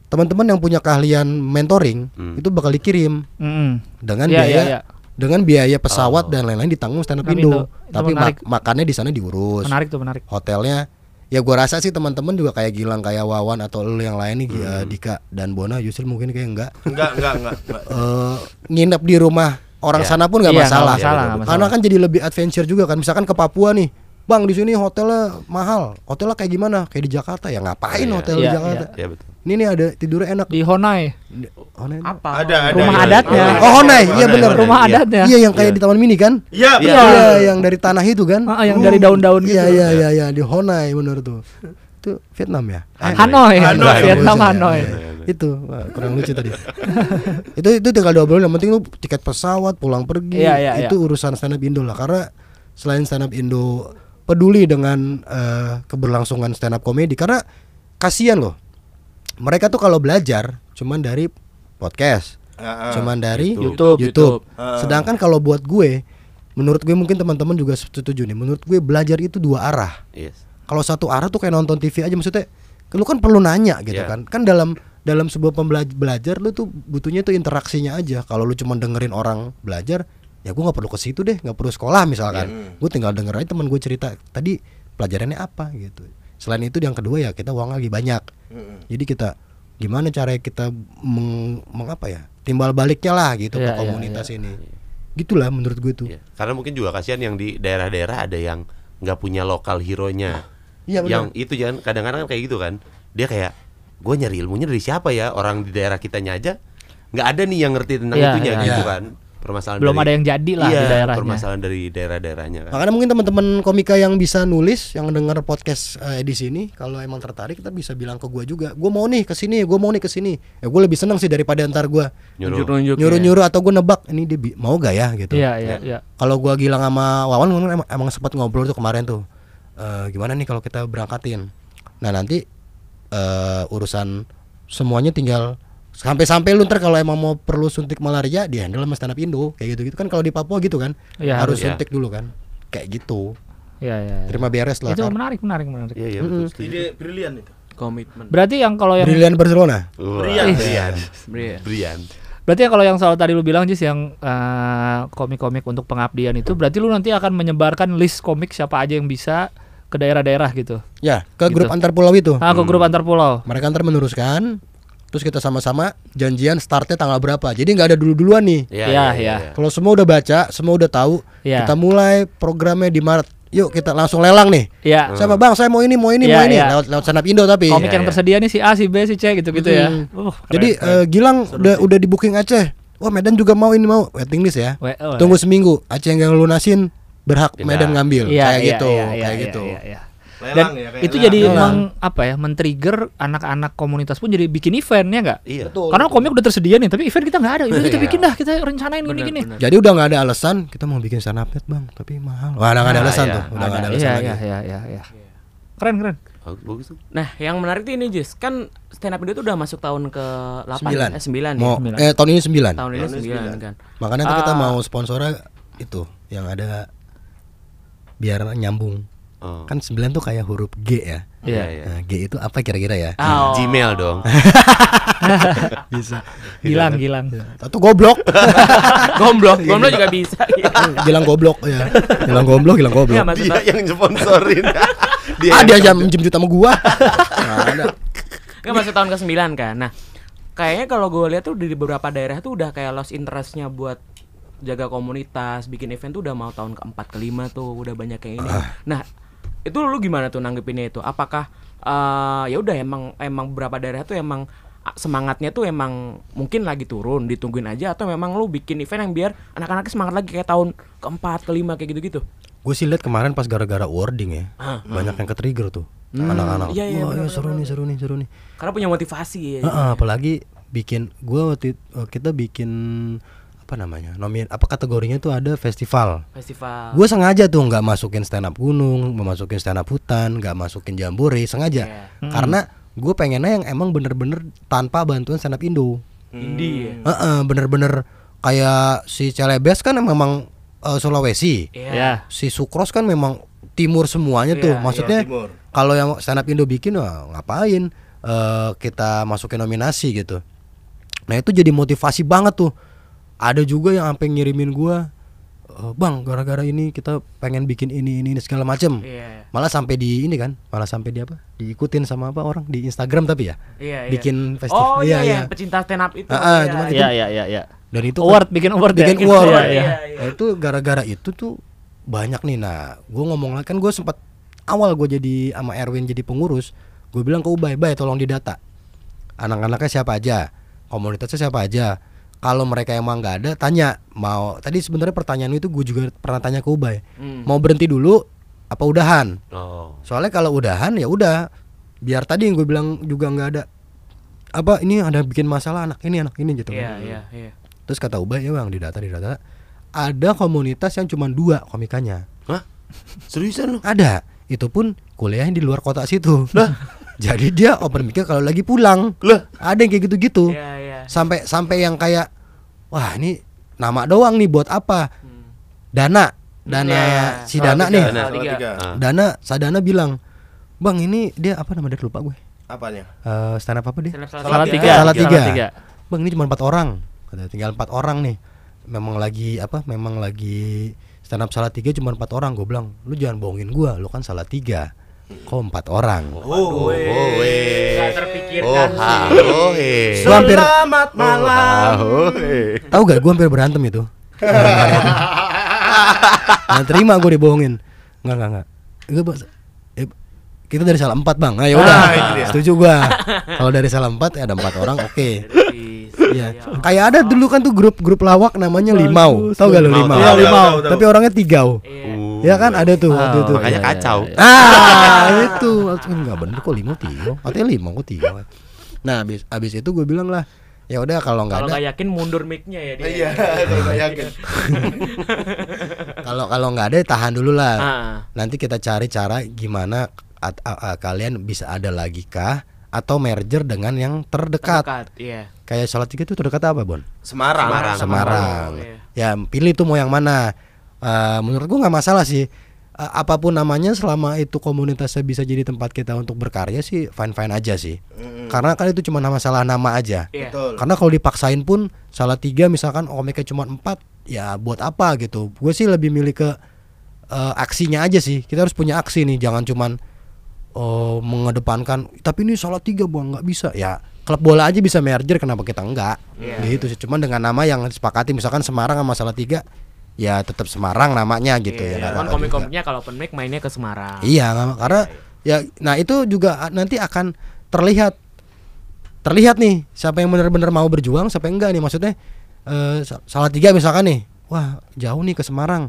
E: teman-teman yang punya keahlian mentoring
B: Hmm.
E: itu bakal dikirim
A: Mm-mm.
E: dengan
A: Iya,
E: biaya
A: iya, iya.
E: dengan biaya pesawat dan lain-lain ditanggung stand up Indo. Tapi ma- makannya di sana diurus.
A: Menarik tuh menarik.
E: Hotelnya ya gua rasa sih teman-teman juga kayak Gilang kayak Wawan atau lu yang lain nih
A: Hmm.
E: Dika dan Bona Yusril mungkin kayak enggak
C: Enggak, enggak, enggak. enggak.
E: eh nginep di rumah orang
B: Iya.
E: sana pun nggak
A: Iya, nggak
E: masalah.
A: masalah, nggak
E: Karena
A: masalah.
E: kan jadi lebih adventure juga kan. Misalkan ke Papua nih. Bang di sini hotelnya mahal. Hotelnya kayak gimana? Kayak di Jakarta ya ngapain
B: Iya,
E: hotel di
A: iya,
E: Jakarta?
B: Ya betul.
E: Ini nih ada tidurnya enak.
A: Di Honai.
E: Ini-
D: Apa?
C: Ada, ada.
A: Rumah
C: iya.
A: adatnya.
E: Oh, Honai, iya
B: Honai,
E: bener.
B: Honai,
A: Rumah
B: iya.
A: adatnya.
E: Iya yang kayak
B: Iya.
E: di Taman Mini kan?
C: Iya,
B: Iya.
E: Iya, yang dari tanah itu kan?
A: Ah, yang dari daun-daun gitu.
E: Iya iya iya iya di Honai bener tuh. Itu Vietnam ya?
A: Hanoi,
C: Hanoi.
A: Vietnam
E: ya.
A: Hanoi.
E: Iya. Itu wah, kurang lucu tadi. itu itu tinggal diobrolin yang penting lu tiket pesawat pulang pergi
A: Iya, iya,
E: itu urusan stand up Indo lah karena selain stand up Indo peduli dengan eh, keberlangsungan stand up komedi karena kasihan loh. Mereka tuh kalau belajar cuman dari podcast,
C: Heeh.
E: cuman dari
A: YouTube.
E: YouTube.
C: Heeh.
E: Sedangkan kalau buat gue menurut gue mungkin teman-teman juga setuju nih. Menurut gue belajar itu dua arah
B: Yes.
E: kalau satu arah tuh kayak nonton TV aja maksudnya lu kan perlu nanya gitu
B: Iya.
E: kan kan dalam dalam sebuah pembelajar belajar lu tuh butuhnya tuh interaksinya aja. Kalau lu cuma dengerin orang belajar ya gua nggak perlu ke situ deh nggak perlu sekolah misalkan. Gue tinggal denger aja teman gue cerita tadi pelajarannya apa? gitu. Selain itu yang kedua ya kita uang lagi banyak. Jadi kita gimana cara kita meng, meng- apa ya timbal baliknya lah gitu
A: Iya,
E: ke
A: iya,
E: komunitas ini. Gitulah menurut gue tuh.
B: Iya. Karena mungkin juga kasihan yang di daerah-daerah ada yang nggak punya lokal hero-nya.
E: Iya, benar.
B: yang itu jangan kadang-kadang kan kayak gitu kan. Dia kayak gue nyari ilmunya dari siapa ya? Orang di daerah kitanya aja nggak ada nih yang ngerti tentang
A: Iya,
B: itunya
A: iya,
B: gitu
E: iya.
B: kan. Permasalahan
A: Belum
B: dari-
A: ada yang jadi lah
B: iya,
A: di daerahnya.
B: Permasalahan dari daerah-daerahnya kan.
E: Makanya mungkin teman-teman komika yang bisa nulis, yang dengar podcast eh, edisi ini, kalau emang tertarik kita bisa bilang ke gua juga. Gua mau nih ke sini, gua mau nih ke sini. Ya gue lebih seneng sih daripada ntar gua
B: Nyuruh.
D: Ya.
E: nyuruh-nyuruh atau gua nebak ini dia bi- mau gak ya gitu.
A: Iya, iya, iya.
E: Kalau gua Gilang sama Wawan emang, emang sempat ngobrol tuh kemarin tuh. Eh, gimana nih kalau kita berangkatin? Nah, nanti eh, urusan semuanya tinggal sampai-sampai lu ntar kalau emang mau perlu suntik malaria di handle sama stand up Indo kayak gitu-gitu kan kalau di Papua gitu kan
A: Iya,
E: harus
B: harus. Iya.
E: suntik dulu kan kayak gitu
A: Iya, iya. iya.
E: terima beres lah
A: Itu
E: Kar.
A: menarik, menarik, menarik.
B: Iya, iya betul. setuju.
C: Ide brilian itu.
D: Komitmen.
A: Berarti yang kalau yang
E: Brilian Barcelona.
C: Brian.
B: Brian.
A: Berarti ya kalau yang soal tadi lu bilang Jis yang eh, komik-komik untuk pengabdian itu berarti lu nanti akan menyebarkan list komik siapa aja yang bisa ke daerah-daerah gitu.
E: ya ke
A: Gitu.
E: grup antar pulau itu
A: Ah, ke grup antar pulau.
E: mereka ntar meneruskan terus kita sama-sama janjian startnya tanggal berapa jadi nggak ada dulu-duluan nih
B: Iya,
A: Iya,
B: iya,
A: iya.
B: iya.
E: kalau semua udah baca semua udah tahu
A: Iya.
E: kita mulai programnya di Maret yuk kita langsung lelang nih
A: Iya.
E: siapa bang saya mau ini mau ini
A: Iya,
E: mau ini
A: iya.
E: lewat lewat stand up Indo tapi
A: Komik yang tersedia nih si A, si B, si C gitu-gitu ya.
E: Hmm.
A: Uh, keren,
E: jadi
A: keren.
E: eh, Gilang udah udah di booking Aceh oh Medan juga mau ini mau waiting list ya
A: We- oh,
E: tunggu seminggu Aceh yang lunasin berhak
B: Pindah.
E: Medan ngambil
A: Iya,
E: kayak
A: iya,
E: gitu
A: iya, iya,
E: kayak
A: iya,
E: gitu
A: iya, iya. Dan
C: Lelang ya, kayak
A: itu
C: lelang.
A: jadi
E: Lelang.
A: meng, apa ya, men-trigger anak-anak komunitas pun jadi bikin event ya enggak?
B: Iya.
A: Karena komik udah tersedia nih, tapi event kita nggak ada. Udah kita
B: Iya.
A: bikin dah, kita rencanain gini-gini.
D: bener.
E: Jadi udah nggak ada alasan kita mau bikin stand net bang, tapi mahal. Wah, nggak ada
B: Ah,
E: alasan
B: iya.
E: tuh, udah nggak ada
A: Ada,
E: alasan
A: iya,
E: lagi.
A: iya, iya, iya, iya. Keren, keren.
B: Bagus, tuh.
D: Nah, yang menarik tuh ini Jis, kan stand up Indo tuh udah masuk tahun ke 8
E: Sembilan.
D: eh 9 ya.
E: Mau
A: Sembilan.
E: eh tahun ini sembilan.
D: Tahun ini
C: Tahun ini
D: 9
C: sembilan.
D: kan.
E: Makanya tuh kita
D: Ah.
E: mau sponsornya itu yang ada biar nyambung.
B: Oh.
E: Kan sembilan tuh kayak huruf G ya.
B: Iya, iya.
E: Nah, G itu apa kira-kira ya?
D: Oh.
B: Gmail dong.
E: Bisa.
A: Gilang, gilang.
E: Atau goblok.
D: Gomblok, gomblok juga bisa.
E: Gilang goblok ya. Gilang goblok, Gilang
D: Iya,
E: goblok.
D: maksud
B: Dia yang sponsorin. dia
E: Ah
B: yang-
E: dia jam minjem sama gua. Nggak ada.
D: Nggak masuk tahun ke-9 kan. Nah, kayaknya kalau gue lihat tuh di beberapa daerah tuh udah kayak lost interestnya buat jaga komunitas, bikin event tuh udah mau tahun keempat kelima tuh udah banyak yang ini. Nah, itu lu gimana tuh nanggepinnya itu? Apakah eh, ya udah emang emang beberapa daerah tuh emang ah, semangatnya tuh emang mungkin lagi turun ditungguin aja atau memang lu bikin event yang biar anak-anaknya semangat lagi kayak tahun keempat kelima kayak gitu-gitu
E: Gue sih lihat kemarin pas gara-gara wording ya, banyak yang ke trigger tuh anak-anak.
D: Iya, iya,
E: Wah, iya, seru nih, seru nih, seru nih.
D: karena punya motivasi ya
E: Heeh, apalagi bikin gue waktu it- eh, kita bikin apa namanya nomin apa kategorinya tuh ada festival
D: Festival.
E: gue sengaja tuh nggak masukin stand up gunung nggak masukin stand up hutan nggak masukin jambore sengaja
D: Iya.
E: karena gue pengennya yang emang bener-bener tanpa bantuan stand up indo
D: Indie ya.
E: Heeh, bener-bener kayak si Celebes kan memang eh, Sulawesi
D: Iya.
A: Ya.
E: si Sukros kan memang timur semuanya tuh
D: Iya,
E: maksudnya
C: timur.
E: kalau yang stand up Indo bikin wah ngapain eh, kita masukin nominasi gitu nah itu jadi motivasi banget tuh ada juga yang sampai ngirimin gua "Eh, bang gara-gara ini kita pengen bikin ini ini, ini segala macem
D: Iya.
E: malah sampai di ini kan malah sampai di apa diikutin sama apa orang di Instagram tapi ya
D: Iya, iya.
E: bikin festival
D: Oh iya, iya, pecinta stand up itu.
E: Ah, ah,
D: iya.
E: itu-
A: Iya, iya, iya, iya.
E: dan itu
A: Award bikin award ya?
E: bikin award
A: Iya, iya.
E: Nah, itu gara-gara itu tuh banyak nih nah gue ngomong kan gue sempat awal gue jadi sama Erwin jadi pengurus gue bilang ke Ubay Bay tolong didata anak-anaknya siapa aja komunitasnya siapa aja kalau mereka emang nggak ada tanya mau tadi sebenarnya pertanyaan itu gue juga pernah tanya ke Ubay
D: Hmm.
E: mau berhenti dulu apa udahan
B: Oh.
E: soalnya kalau udahan ya udah biar tadi yang gue bilang juga nggak ada apa ini ada bikin masalah anak ini anak ini gitu kan.
D: Iya, iya, iya.
E: Terus kata Ubay ya bang di data di data ada komunitas yang cuma dua komikanya.
B: Hah? Seriusan lu?
E: Ada. Itu pun kuliahnya di luar kota situ. Jadi dia open mic kalau lagi pulang.
B: Lah.
E: Ada yang kayak gitu-gitu.
D: Iya, iya.
E: Sampai sampai yang kayak wah ini nama doang nih buat apa? Dana. Dana
D: Iya, iya.
E: si Dana nih.
B: Dana.
E: Dana Sadana bilang, "Bang, ini dia apa nama dia lupa gue."
C: Apanya?
E: Eh stand up apa dia?
A: Salah tiga.
E: Salah tiga. Bang ini cuma empat orang. Kata tinggal empat orang nih. Memang lagi apa? Memang lagi stand up salah tiga cuma empat orang. Gue bilang, lu jangan bohongin gua, lu kan salah tiga. Kok empat orang?
B: Oh,
C: Oh,
B: weh.
D: Nggak
B: Oh,
D: terpikirkan sih.
B: halo, he.
E: Gua hampir
C: Selamat malam.
B: Oh, he.
E: tahu gak? Gue hampir berantem itu. Nggak terima gue dibohongin. Nggak nggak nggak. Itu Bang, eh, kita dari salah empat bang. Nah, ya udah.
C: Ah.
E: Setuju gua. Kalau dari salah empat ya ada empat orang, oke.
D: Yes.
E: Iya. Kayak ada dulu kan tuh grup-grup lawak namanya Limau. Tahu gak lu
B: Limau,
E: Iya,
C: tahu,
E: Limau.
C: tahu.
E: Tapi orangnya tigau.
D: Iya.
E: Ya kan ada tuh waktu itu.
B: Makanya
A: Iya, iya,
B: kacau.
A: iya.
E: Ah, itu enggak bener kok limau tiga. Katanya limau kok tiga. Nah, abis abis itu gue bilang lah, ya udah kalau nggak
D: Kalau
E: ada,
D: nggak yakin mundur mic-nya ya dia.
C: Iya, kalau nggak yakin.
E: kalau kalau nggak ada ya tahan dulu lah.
D: Ah.
E: Nanti kita cari cara gimana at- a- a- kalian bisa ada lagi kah atau merger dengan yang terdekat.
D: Terdekat, iya.
E: Kayak salah tiga itu terdekat apa, Bon?
C: Semarang.
B: Semarang.
E: Semarang.
D: Oh, iya.
E: Ya pilih tuh mau yang mana. Eh, menurut gua nggak masalah sih. Eh, apa pun namanya selama itu komunitasnya bisa jadi tempat kita untuk berkarya sih fine fine aja sih. Karena kan itu cuma masalah nama aja.
D: Iya.
C: Betul.
E: Karena kalau dipaksain pun salah tiga misalkan komiknya cuma empat ya buat apa gitu. Gue sih lebih milih ke eh, aksinya aja sih. Kita harus punya aksi nih, jangan cuman oh, mengedepankan. Tapi ini salah tiga bang nggak bisa ya. Klub bola aja bisa merger, kenapa kita enggak?
D: Iya.
E: Gitu sih. Cuman dengan nama yang disepakati, misalkan Semarang sama salah tiga, ya tetap Semarang namanya gitu ya.
D: Iya,
E: nggak
D: Cuman
E: apa-apa
D: komik-komiknya kalau open mic mainnya ke Semarang.
E: Iya, karena ya nah itu juga nanti akan terlihat terlihat nih siapa yang benar-benar mau berjuang, siapa yang enggak nih maksudnya eh, sa- salah tiga misalkan nih. Wah, jauh nih ke Semarang.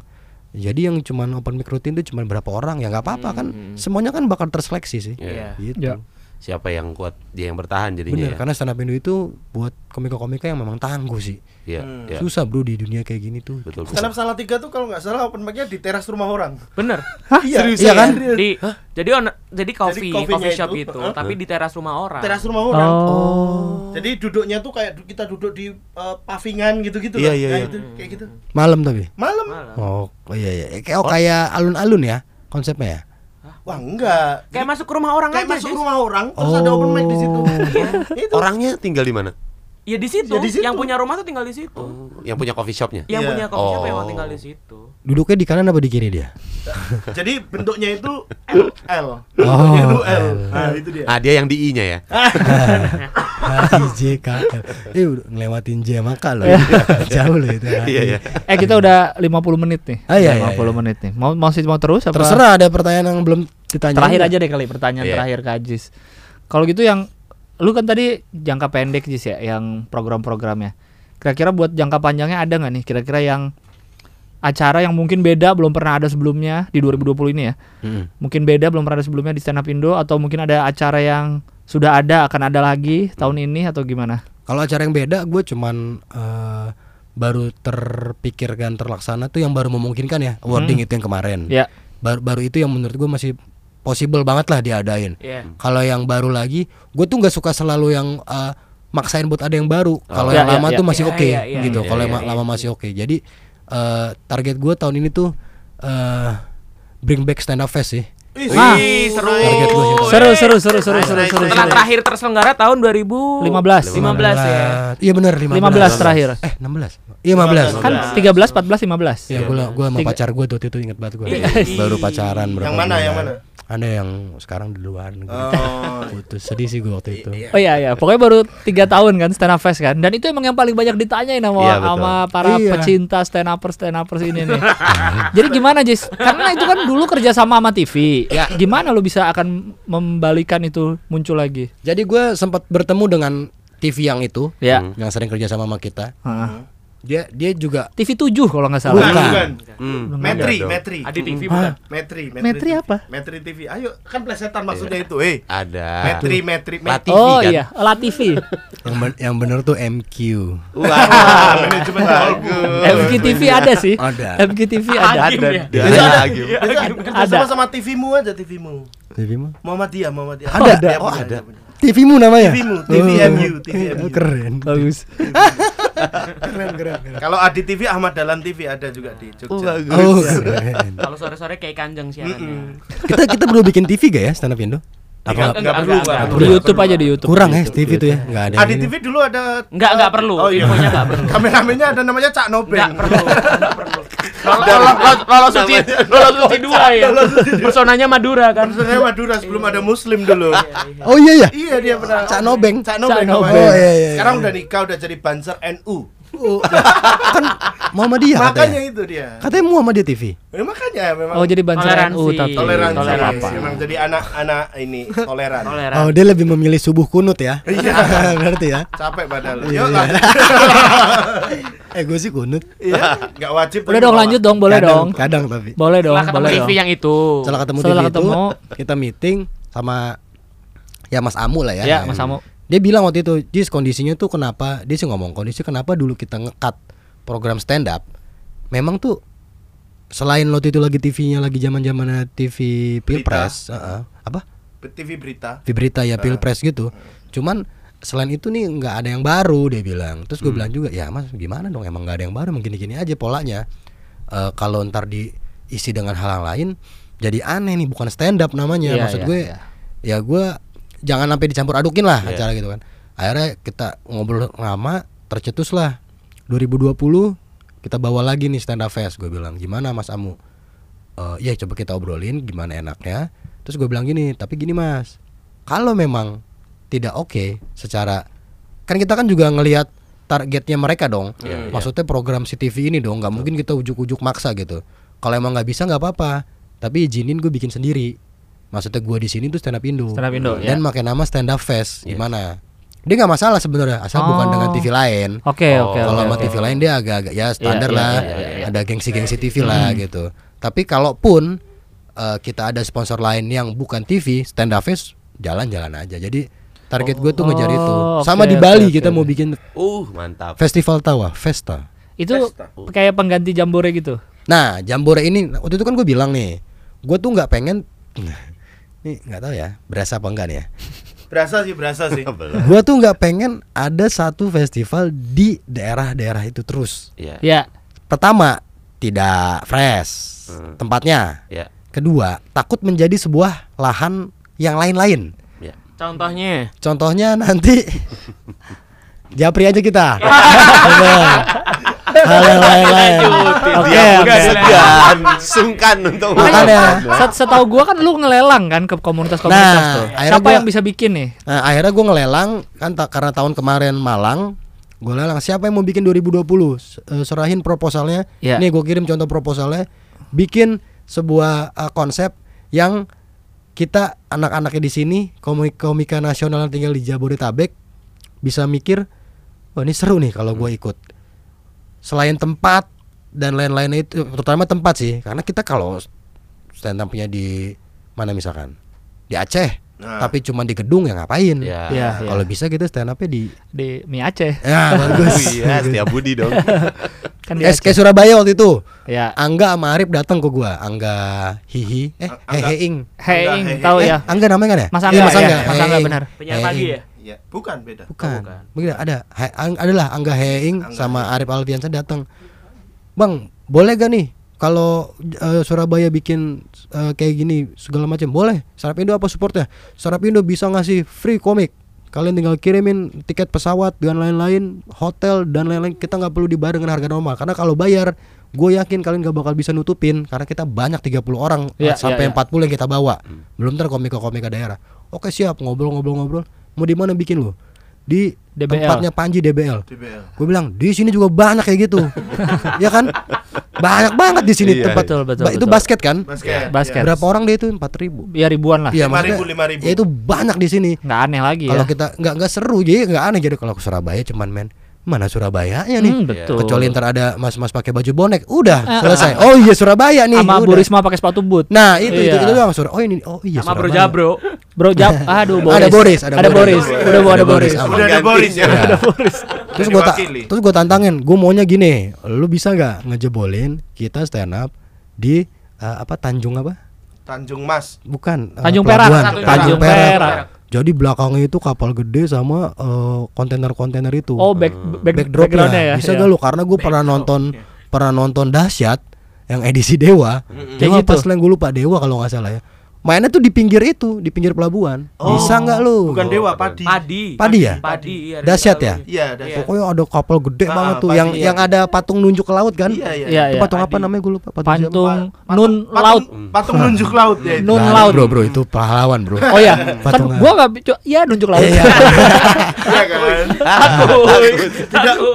E: Jadi yang cuman open mic rutin itu cuman berapa orang ya nggak apa-apa kan semuanya kan bakal terseleksi sih.
B: Iya.
E: Gitu.
A: Ya.
B: Siapa yang kuat dia yang bertahan jadinya.
E: Bener,
B: ya?
E: karena stand up Indo itu buat komika-komika yang memang tangguh sih.
B: Iya, iya.
E: Susah bro di dunia kayak gini tuh.
B: Betul.
C: Stand up salah tiga tuh kalau nggak salah open mic-nya di teras rumah orang.
D: Bener.
C: Iya,
E: Iya kan?
D: Di jadi on, jadi coffee,
C: coffee-nya
D: coffee shop
C: itu,
D: itu,
C: huh?
D: tapi di teras rumah orang.
C: Teras rumah orang.
A: Oh.
C: Jadi duduknya tuh kayak kita duduk di uh, pavingan gitu-gitu
B: Iya, iya, iya.
C: itu kayak gitu.
E: Malam tapi.
C: Malam.
D: Malah.
E: Oh, oh iya iya. Kayak oh, kayak alun-alun ya konsepnya ya.
C: Wah, enggak.
D: Kayak masuk ke rumah orang
C: Kayak
D: aja.
C: masuk
D: Jis.
C: rumah orang terus ada open mic di situ. Iya, itu.
B: Orangnya tinggal di mana?
D: Ya di situ.
C: Ya di situ.
D: Yang punya rumah tuh tinggal di situ.
B: Oh, yang punya coffee shopnya.
D: Yang
C: Iya.
D: punya coffee shop
B: Oh.
D: emang tinggal di situ.
E: Duduknya di kanan apa di kiri dia?
C: Jadi bentuknya itu L. L.
E: Oh,
C: itu L.
E: L.
C: Nah, itu dia.
B: Ah, dia yang di I-nya ya.
E: J K L. Eh ngelewatin J sama K loh. Jauh loh itu.
B: Iya, iya.
A: Eh kita udah 50 menit nih.
E: Ah, iya, iya,
A: 50
E: iya.
A: menit nih. Mau masih mau terus apa?
E: Terserah ada pertanyaan yang belum ditanya.
A: Terakhir aja deh kali pertanyaan
B: Iya.
A: terakhir ke Ajis. Kalau gitu yang lu kan tadi jangka pendek Jis ya yang program-programnya. Kira-kira buat jangka panjangnya ada nggak nih kira-kira yang acara yang mungkin beda belum pernah ada sebelumnya di 2020 ini ya.
E: Hmm.
A: Mungkin beda belum pernah ada sebelumnya di Stand Up Indo atau mungkin ada acara yang sudah ada akan ada lagi tahun ini atau gimana?
E: Kalau acara yang beda gue cuman eh, baru terpikirkan terlaksana tuh yang baru memungkinkan ya awarding itu yang kemarin.
A: Ya.
E: Baru, baru itu yang menurut gue masih possible banget lah diadain.
D: Iya.
E: Kalau yang baru lagi, gue tuh nggak suka selalu yang uh, maksain buat ada yang baru. Kalau
A: Ya,
E: yang
A: ya,
E: lama
A: ya.
E: tuh masih
D: Ya,
E: oke
D: ya, ya,
E: gitu.
D: ya,
E: Kalau
D: ya,
E: yang ma-
D: ya.
E: lama masih oke. Jadi uh, target gue tahun ini tuh uh, bring back stand up fest sih.
A: Ah.
D: Wih, seru.
E: Target gua gitu.
A: Seru seru seru seru seru
B: nice,
A: seru.
B: nice.
D: Setelah
A: seru.
D: terakhir terselenggara tahun 2015
A: 15.
D: 15 ya.
E: Iya benar 15.
A: 15 terakhir.
E: Eh 16. Iya 15.
A: Kan 13 14 15.
E: Ya gue gua sama pacar gue tuh itu inget banget gue baru pacaran berapa
C: Yang mana, yang mana?
E: Ada yang sekarang di luar negeri.
C: Oh.
E: Putus sedih sih gue waktu itu.
A: Oh iya iya, pokoknya baru tiga tahun kan stand up fest kan, dan itu emang yang paling banyak ditanyain sama
B: Iya, betul.
A: sama para
E: Iya.
A: pecinta stand upper stand uppers ini nih. Jadi gimana Jis? Karena itu kan dulu kerja sama sama TV. Ya gimana lo bisa akan membalikan itu muncul lagi?
E: Jadi gue sempat bertemu dengan TV yang itu
A: Ya.
E: yang sering kerja sama sama kita.
A: Heeh.
E: Dia dia juga
A: TV 7 kalau nggak salah.
E: Bukan.
C: Bukan.
B: Hmm.
C: Metri,
B: Ada.
C: Metri.
D: Adi TV bukan.
C: Metri,
A: Metri
C: TV.
A: apa?
C: Metri TV. Ayo, kan plesetan maksudnya itu. Eh,
B: Ada.
C: Metri, Metri, Metri.
B: TV
A: Oh
B: kan?
A: iya, La TV.
E: yang ben- yang bener tuh MQ.
C: Ah, manajemen bagus.
A: MGTV ada sih.
E: Ada.
A: MGTV ada.
D: Agim
A: ada.
D: ya?
B: Ada
C: ada. Bisa kerja
A: Ada.
C: sama sama TV-mu aja TV-mu.
E: TV-mu?
C: Muhammadiyah, Muhammadiyah.
E: Ada.
C: Dia
B: Oh, ada.
E: TV-mu namanya?
C: TV-mu, TVMU, TVMU.
E: Oh, keren.
A: Bagus.
E: keren, keren, keren.
C: Kalau Adi TV, Ahmad Dahlan TV ada juga di
B: Oh,
C: Jogja.
B: bagus.
E: Oh, keren.
D: Kalau sore-sore kayak kanjeng siarannya.
E: kita kita perlu bikin TV gak ya stand up Indo?
C: Enggak,
E: Apa
C: enggak perlu, enggak
A: Di
C: perlu.
A: YouTube aja di YouTube.
E: kurang ya TV itu ya? Enggak ada.
C: Adi
E: ini.
C: TV dulu ada
D: Enggak, enggak perlu.
C: Oh iya.
D: Infonya enggak perlu.
C: Kameramennya ada namanya Cak Nobeng.
D: Enggak perlu. Enggak perlu. Lolos lolos suci, lolos suci dua ya. Personanya Madura kan.
C: Sebenarnya Madura sebelum ada Muslim dulu.
E: Oh iya ya.
C: iya dia pernah.
E: Cak Nobeng.
C: Cak Nobeng.
E: Oh, iya, iya,
C: Sekarang
E: iya.
C: udah nikah, udah jadi banser NU.
E: Oh, kan Muhammadiyah
C: Makanya
E: katanya.
C: itu dia.
E: Katanya Muhammadiyah TV.
C: Ya, makanya memang
A: Oh jadi banser
D: Toleransi.
A: NU tapi.
C: toleransi.
D: Toleransi.
C: Memang jadi anak-anak ini toleran.
D: Toleran.
E: Oh, dia lebih memilih subuh kunut ya.
C: Iya.
E: Berarti ya.
C: Capek.
E: Iya,
C: Yuk
E: iya.
C: lanjut.
E: Eh, gue sih kunut.
C: Iya, enggak wajib.
A: Udah dong lanjut dong, boleh
E: kadang,
A: dong.
E: Kadang tapi.
A: Boleh dong,
D: Setelah ketemu
A: boleh
D: TV
A: dong.
D: yang itu.
E: Setelah ketemu
A: Setelah
E: TV
A: ketemu.
E: itu, kita meeting sama ya Mas Amu lah ya.
A: Ya, Mas Amu.
E: Dia bilang waktu itu, Jis kondisinya tuh kenapa? Dia sih ngomong kondisi kenapa dulu kita ngekat program stand up. Memang tuh selain waktu itu lagi TV-nya lagi zaman-zamannya TV Pilpres, heeh. apa?
C: TV berita.
E: TV berita ya Pilpres gitu. Cuman selain itu nih nggak ada yang baru dia bilang. Terus gue bilang juga, ya Mas gimana dong? Emang nggak ada yang baru, mungkin gini aja polanya. Eh, kalau ntar diisi dengan hal yang lain, jadi aneh nih, bukan stand up namanya.
A: Iya,
E: Maksud
A: iya,
E: gue,
A: iya.
E: ya gue jangan sampai dicampur adukin lah
B: Iya.
E: acara gitu kan. Akhirnya kita ngobrol lama, tercetus lah. 2020 kita bawa lagi nih stand up fest. Gue bilang gimana Mas Amu? Eh ya coba kita obrolin gimana enaknya. Terus gue bilang gini, tapi gini Mas, kalau memang tidak oke secara kan kita kan juga ngelihat targetnya mereka dong.
B: Iya, iya.
E: Maksudnya program CTV ini dong, nggak mungkin kita ujuk-ujuk maksa gitu. Kalau emang nggak bisa nggak apa-apa, tapi izinin gue bikin sendiri. Maksudnya gue di sini tuh stand up Indo.
A: Stand Up Indo, ya.
E: Dan pakai nama stand up fest. Gimana? Dia nggak masalah sebenarnya, asal bukan
A: Oh.
E: dengan TV lain.
A: Oke,
B: Oh,
A: oke,
E: Kalau
A: oke.
E: sama
A: oke.
E: TV lain dia agak-agak ya standar
A: Iya,
E: lah,
A: iya, iya, iya.
E: ada gengsi-gengsi TV lah gitu. Tapi kalaupun eh, kita ada sponsor lain yang bukan TV, stand up fest jalan-jalan aja. Jadi target gue tuh ngejar itu.
A: Oh,
E: Sama
A: oke,
E: di Bali
A: oke,
E: kita
A: oke.
E: mau bikin
B: Uh, mantap.
E: festival tawa, Festa.
A: Itu kayak pengganti jambore gitu.
E: Nah, Jambore ini waktu itu kan gue bilang nih, gue tuh nggak pengen, nih nggak tahu ya, berasa apa enggak nih ya.
C: Berasa sih, berasa sih.
E: Gue tuh nggak pengen ada satu festival di daerah-daerah itu terus.
B: Iya.
A: Ya.
E: Pertama, tidak fresh
B: Hmm.
E: tempatnya.
B: Ya.
E: Kedua, takut menjadi sebuah lahan yang lain-lain.
B: Ya.
D: Contohnya
E: Contohnya nanti Japri aja kita. Bener. Hal yang lain-lain.
A: Oke,
B: segan, sungkan untuk
E: Makanya.
A: Set- Setahu gua kan lu ngelelang kan ke komunitas-komunitas
E: Nah,
A: tuh. Siapa
E: gua-
A: yang bisa bikin nih?
E: Nah, akhirnya gue ngelelang kan ta- karena tahun kemarin Malang, gue lelang siapa yang mau bikin 2020 S- eh, serahin proposalnya.
A: Ya.
E: Nih gue kirim contoh proposalnya, bikin sebuah eh, konsep yang kita anak-anaknya di sini komik komika nasional yang tinggal di Jabodetabek bisa mikir, wah ini seru nih kalau gue ikut. Selain tempat dan lain-lainnya itu, terutama tempat sih, karena kita kalau stand up-nya di mana misalkan di Aceh
C: Nah.
E: tapi cuma di gedung ya ngapain?
B: Ya.
A: Iya, iya.
E: Kalau bisa kita stand up di
A: di Mi Aceh.
E: ya
B: Oh
E: bagus.
B: iya, Setia Budi dong.
A: Kan di
E: Eh,
A: Aceh.
E: kayak Surabaya waktu itu.
A: Ya.
E: Angga sama Arif datang ke gua. Angga Hihi eh
C: Angga.
E: Heheing.
A: Hey,
C: Angga,
A: Ing,
C: hey,
A: tahu
E: Eh,
A: ya.
E: Angga namanya kan ya?
A: Mas
E: Iya,
A: Angga,
E: Mas
A: ya.
E: Angga.
A: Mas Angga
E: Heheing.
A: benar.
D: Penyiar pagi ya?
C: Iya, bukan beda.
E: Bukan.
D: bukan.
E: Begitu ada. He, ang- adalah Angga Heing
C: Angga
E: sama Arif Alfiansa datang. Bang, boleh gak nih kalau eh, Surabaya bikin eh, kayak gini segala macam? Boleh. Startup Indo apa supportnya? Startup Indo bisa ngasih free komik. Kalian tinggal kirimin tiket pesawat dan lain-lain, hotel dan lain-lain. Kita nggak perlu dibayar dengan harga normal. Karena kalau bayar, gue yakin kalian gak bakal bisa nutupin karena kita banyak 30 orang
A: Iya,
E: sampai
A: iya, iya.
E: 40 yang kita bawa. Belum ntar komika-komika daerah. Oke siap ngobrol-ngobrol-ngobrol. Mau di mana bikin lo? Di
A: DBL.
E: tempatnya Panji DBL.
C: DBL.
E: Gue bilang di sini juga banyak kayak gitu, ya kan? Banyak banget di sini
B: Iya,
E: tempat.
A: betul, betul,
E: Ba- Itu
A: betul.
E: basket kan?
C: Basket.
A: Basket.
E: Berapa orang dia itu? Empat ribu.
A: Ya ribuan lah.
E: Iya,
C: Lima ribu, lima ribu.
E: Ya itu banyak di sini.
A: Nggak aneh lagi ya.
E: Kalau kita nggak nggak seru, jadi nggak aneh jadi kalau ke Surabaya cuman main mana Surabaya nih?
A: Hmm, betul.
E: Kecuali ntar ada mas-mas pakai baju bonek, udah
A: Ah,
E: selesai. Oh iya Surabaya nih.
A: sama Bu. Risma pakai sepatu boot.
E: Nah itu itu
A: Iya.
E: itu doang Sur. Oh ini oh iya
D: Sama Bro
E: Surabaya.
D: Jabro.
A: Bro Jab, aduh Boris.
E: Ada Boris, ada
A: ada
E: Boris.
A: Boris. Udah ada
E: Ada
A: Boris.
E: Boris.
C: Udah ada. Boris ya.
E: Iya.
A: Ada Boris.
E: terus gue ta terus gue tantangin gue maunya gini lu bisa nggak ngejebolin kita stand up di eh, apa Tanjung apa
C: Tanjung Mas.
E: bukan eh,
A: Tanjung. Perak.
E: Tanjung,
A: Tanjung
E: Perak. Jadi belakangnya itu kapal gede sama eh, kontainer-kontainer itu.
A: Oh, back, back
E: backdropnya.
A: backgroundnya ya.
E: bisa
A: Iya.
E: gak lu? Karena gue pernah nonton pernah nonton dahsyat yang edisi Dewa.
A: Kayak
E: Dewa
A: gitu.
E: pas lain gue lupa Dewa kalau nggak salah ya mainnya tuh di pinggir itu di pinggir pelabuhan
C: Oh,
E: bisa nggak lu
C: Bukan Dewa, Padi.
D: Padi.
E: Padi ya?
D: Padi. iya,
E: Dahsyat ya?
C: Iya, ada.
E: Pokoknya ada kapal gede
C: Ah,
E: banget tuh
C: pasti,
E: yang
C: iya.
E: yang ada patung nunjuk ke laut kan?
C: Iya, iya.
A: Iya,
E: Itu
A: iya.
E: patung apa
D: Padi.
E: namanya gue lupa. Patung
C: Patung-
A: Nun
C: patung-
A: Laut.
C: Patung nunjuk laut ya. itu.
A: Nun
E: Nah,
A: Laut.
E: Bro, bro itu pahlawan, Bro.
A: Oh ya, kan gua enggak ya nunjuk laut.
E: Iya.
C: Iya kan?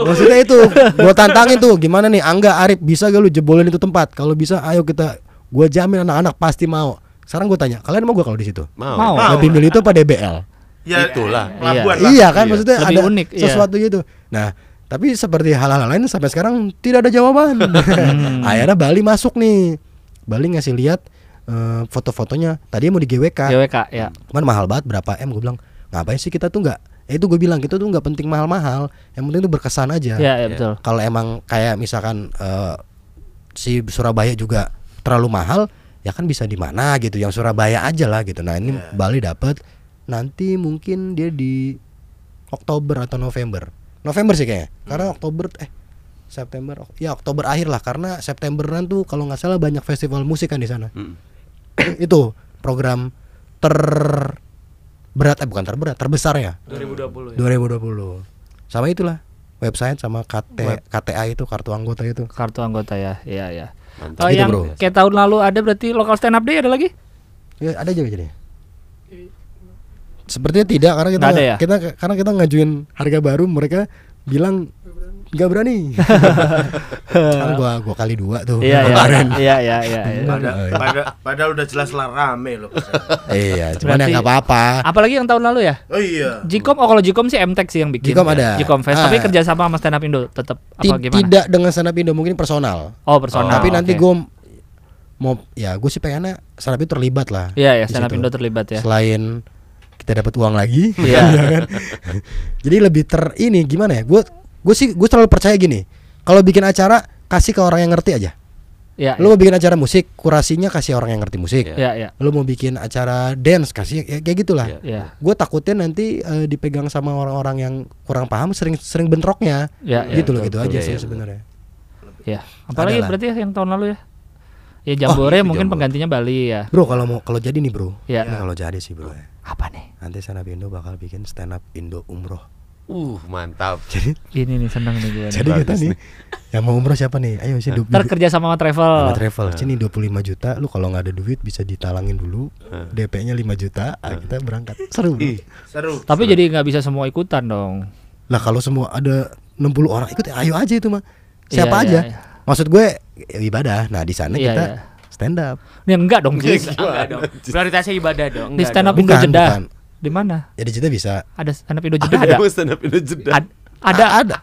E: Maksudnya itu, gua tantangin tuh, gimana nih Angga Arif bisa gak lu jebolin itu tempat? Kalau bisa ayo kita gua jamin anak-anak pasti mau. Sekarang gua tanya, kalian mau gua kalau di situ?
B: Mau.
A: Mau.
C: Mau.
E: Lebih milih itu apa DBL?
C: Ya,
B: Itulah.
C: Pelabuhan lah.
E: Iya kan
B: Iya.
E: maksudnya
A: Lebih
E: ada
A: unik, iya.
E: sesuatu gitu. Nah, tapi seperti hal-hal lain sampai sekarang tidak ada jawaban.
A: Hmm.
E: Akhirnya Bali masuk nih. Bali ngasih lihat eh, foto-fotonya. Tadi mau di GWK.
A: GWK ya.
E: Cuman mahal banget berapa M gue bilang ngapain sih kita tuh nggak eh, itu gue bilang kita tuh nggak penting mahal-mahal yang penting tuh berkesan aja
A: Iya, ya betul.
E: kalau emang kayak misalkan eh, si Surabaya juga terlalu mahal ya kan bisa di mana gitu yang Surabaya aja lah gitu nah ini Bali dapat nanti mungkin dia di Oktober atau November November sih kayaknya karena Oktober eh September ya Oktober akhir lah karena Septemberan tuh kalau nggak salah banyak festival musik kan di sana
B: Mm.
E: itu program ter berat eh bukan terberat terbesar ya
D: 2020 ya.
E: 2020 sama itulah website sama KT
A: Web.
E: KTA itu kartu anggota itu
A: Kartu anggota ya. Iya, ya.
B: Mantap.
A: Oh,
E: Gitu,
A: yang
E: bro.
A: kayak tahun lalu ada berarti lokal stand up day ada lagi?
E: ya, ada juga jadi sepertinya tidak karena kita
A: ada ya?
E: kita karena kita ngajuin harga baru mereka bilang nggak berani kan gua gua kali dua tuh
A: Iya, iya.
E: kemarin
A: Iya, iya, iya. iya.
C: Pada,
E: Oh, iya.
C: pada, padahal udah jelas lah rame loh.
E: iya cuman ya nggak apa-apa
A: Apalagi yang tahun lalu ya?
C: Oh iya.
A: Jikom, oh kalau Jikom sih MTech sih yang bikin.
E: Jikom ada.
A: Jikom Fest, tapi
E: Ah.
A: kerja sama sama Stand Up Indo tetap apa gimana?
E: tidak dengan stand up Indo mungkin personal
A: Oh, personal.
E: tapi nanti
A: oke.
E: gua mau ya gue sih pengennya stand up itu terlibat lah
A: Iya, ya
E: di
A: Stand Up. Indo terlibat ya.
E: selain kita dapat uang lagi
A: Iya.
E: ya kan? jadi lebih ter ini gimana ya gue gue sih gue selalu percaya gini kalau bikin acara kasih ke orang yang ngerti aja
A: Iya.
E: lu mau bikin acara musik kurasinya kasih orang yang ngerti musik
A: Iya, iya.
E: lu mau bikin acara dance kasih ya, kayak gitulah
B: Iya.
A: Iya.
E: gue takutnya nanti eh, dipegang sama orang-orang yang kurang paham sering sering bentroknya
A: Iya, iya,
E: gitu loh
A: betul,
E: gitu aja
B: Iya,
E: sih
B: iya.
E: sebenarnya
A: Iya. Apalagi
E: Adalah.
A: berarti ya yang tahun lalu ya? Ya Jambore
B: itu
A: mungkin
B: Jambore.
A: penggantinya Bali ya.
E: bro kalau mau kalau jadi nih bro
A: Iya.
E: ini kalau jadi sih bro ya.
A: Apa nih?
E: nanti stand up Indo bakal bikin stand up Indo umroh
B: Uh, mantap.
E: jadi
A: Ini nih seneng nih gue.
E: jadi kita nih yang mau umroh siapa nih ayo sih
A: Ntar kerja sama sama travel.
E: sama travel sini 25 juta lu kalau nggak ada duit bisa ditalangin dulu DP-nya 5 juta ah, kita berangkat seru.
B: Ih,
C: Seru.
A: Tapi jadi nggak bisa semua ikutan dong.
E: lah kalau semua ada 60 orang ikut ya ayo aja itu mah siapa
A: Iya,
E: aja
A: iya, iya.
E: maksud gue ya, ibadah nah di sana
A: Iya,
E: kita
A: iya.
E: stand up
A: Ya enggak dong, Jis.
D: Enggak dong. Prioritasnya ibadah dong.
A: Di stand up
E: Bukan, bukan.
A: Di mana?
E: ya di bisa
A: Ada stand up Indo Jeddah ada.
B: Ada stand up Indo jeda.
A: Ad- ada
E: A- ada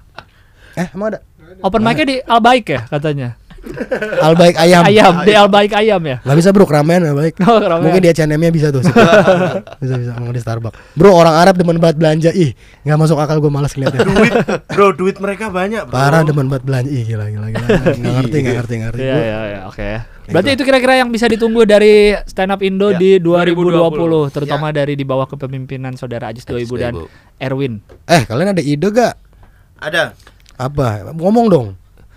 E: eh emang ada
A: open mic-nya di Albaik ya katanya.
E: Al baik ayam.
A: Ayam, DL baik ayam ya.
E: Gak bisa bro, keramaian gak baik.
A: Oh, keramaian.
E: Mungkin di H&M-nya bisa tuh. bisa bisa ngomong di Starbucks. Bro, orang Arab demen banget belanja. Ih, nggak masuk akal gue malas ngeliatnya.
C: duit bro duit mereka banyak bro
E: Parah demen banget belanja. Ih, gila gila gila. Nggak ngerti, nggak ngerti, nggak ngerti.
A: Iya, iya, iya, oke. Berarti itu kira-kira yang bisa ditunggu dari stand up Indo
B: Ya,
A: di 2020,
D: 2020.
A: terutama dari di bawah kepemimpinan saudara Ajis 2000 dan. Erwin.
E: Eh, kalian ada ide gak?
C: ada
E: Apa? Ngomong dong.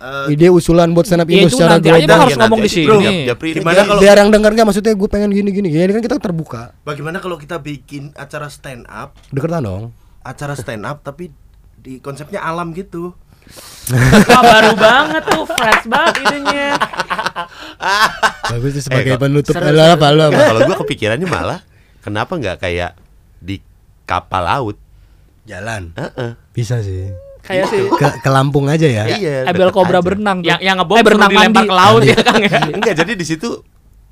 C: Eh,
E: Ide usulan buat stand up
A: Ya
E: Indo
A: itu
E: secara
A: nanti aja
E: global.
A: harus
B: Iya,
A: ngomong di.
B: Bro,
A: sini.
B: japri ini
C: Gimana kalau-
E: Biar yang denger nggak maksudnya gue pengen gini gini. Ya, ini kan kita terbuka.
C: bagaimana kalau kita bikin acara stand up
E: Deketan dong.
C: acara stand up tapi di konsepnya alam gitu
D: Wah, baru banget tuh, fresh banget idenya.
E: Bagus sih sebagai
B: kok-
E: penutup.
D: seru,
E: Lah, apa apa?
B: Kalau gua kepikirannya malah kenapa nggak kayak di kapal laut?
E: Jalan.
B: Heeh.
E: Bisa sih.
A: Kayak sih
E: Ke, ke Lampung aja ya.
B: Iya,
A: Abel
B: deket
A: Cobra
B: aja.
A: berenang tuh.
D: Yang yang ngebom
A: eh, berenang
D: dilempar
A: mandi.
D: ke laut ya Kang ya.
B: Enggak, jadi di situ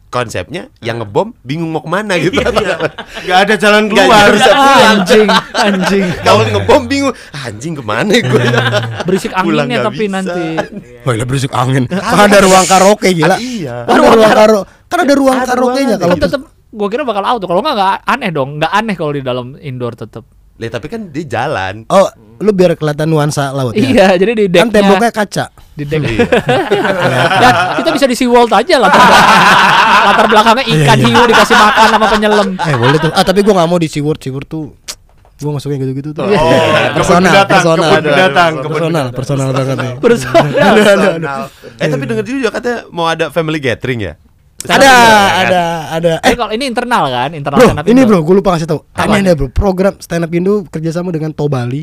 B: konsepnya yang ngebom bingung mau ke mana gitu.
C: nggak ada jalan
B: Nggak
C: keluar
B: bisa pulang.
A: anjing, anjing.
B: Kalau ngebom bingung, anjing ke mana gue?
A: Berisik
B: Pulang
A: anginnya
B: nggak
A: tapi
B: bisa.
A: nanti.
E: Wah, berisik angin. Kan ada ruang karaoke gila.
B: Ah, iya.
E: Kan ada ruang karo kan ada ruang
B: Ada
E: karaoke-nya
B: ruangan.
E: kalau
A: tetap gua kira bakal auto. Kalau enggak enggak aneh dong. Enggak aneh kalau di dalam indoor tetap.
B: Lah tapi kan di jalan.
E: Oh, lu biar kelihatan nuansa laut ya.
A: Iya, jadi di decknya
E: Kan temboknya kaca.
A: di deck.
B: Iya.
A: Dan kita bisa di SeaWorld aja latar belakang- latar belakangnya ikan
E: Iya, iya.
A: hiu dikasih makan sama penyelam.
E: Eh, boleh tuh. Ah, tapi gua nggak mau di SeaWorld. SeaWorld tuh gua masuknya gitu-gitu tuh.
C: Oh,
E: Iya,
C: kebun
E: personal,
C: binatang,
E: personal.
C: kebun binatang, kebun
E: Personal, personal banget nih.
A: Personal.
B: Eh tapi dengar juga katanya mau ada family gathering ya?
E: Ada, ada, ada.
A: Eh
E: Eh,
A: kalau ini internal kan, internal
E: bro,
A: stand up
E: ini
A: Indo.
E: bro, gue lupa kasih tau. Aneh deh bro, program stand up Indo kerjasama dengan Tobali,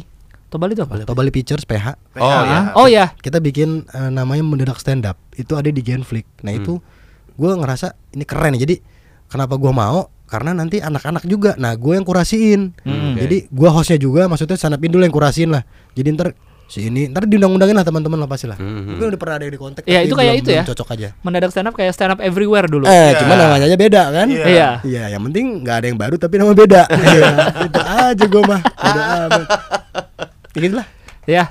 A: Tobali itu apa?
E: Tobali Pictures PH.
B: Oh ya.
A: Ah, Oh ya.
E: Kita bikin eh, namanya mendadak stand up. Itu ada di Genflix. Nah itu gue ngerasa ini keren ya. Jadi kenapa gua mau? Karena nanti anak-anak juga. Nah gue yang kurasiin.
A: Hmm.
E: Jadi gua hostnya juga, maksudnya stand up Indo yang kurasiin lah. Jadi ntar si ini ntar diundang-undangin lah teman-teman lah pasti lah.
B: Mhm.
E: Mungkin udah pernah ada yang di kontak. Tapi
A: itu kayak
E: belum-
A: itu ya.
E: Cocok aja.
A: Mendadak stand up kayak stand up everywhere dulu.
E: Eh, cuma namanya aja beda kan?
C: Iya.
A: Iya.
E: Iya, yang penting nggak ada yang baru tapi nama beda. Iya, itu aja gue mah. Udah amat. Ya gitu lah.
A: Ya.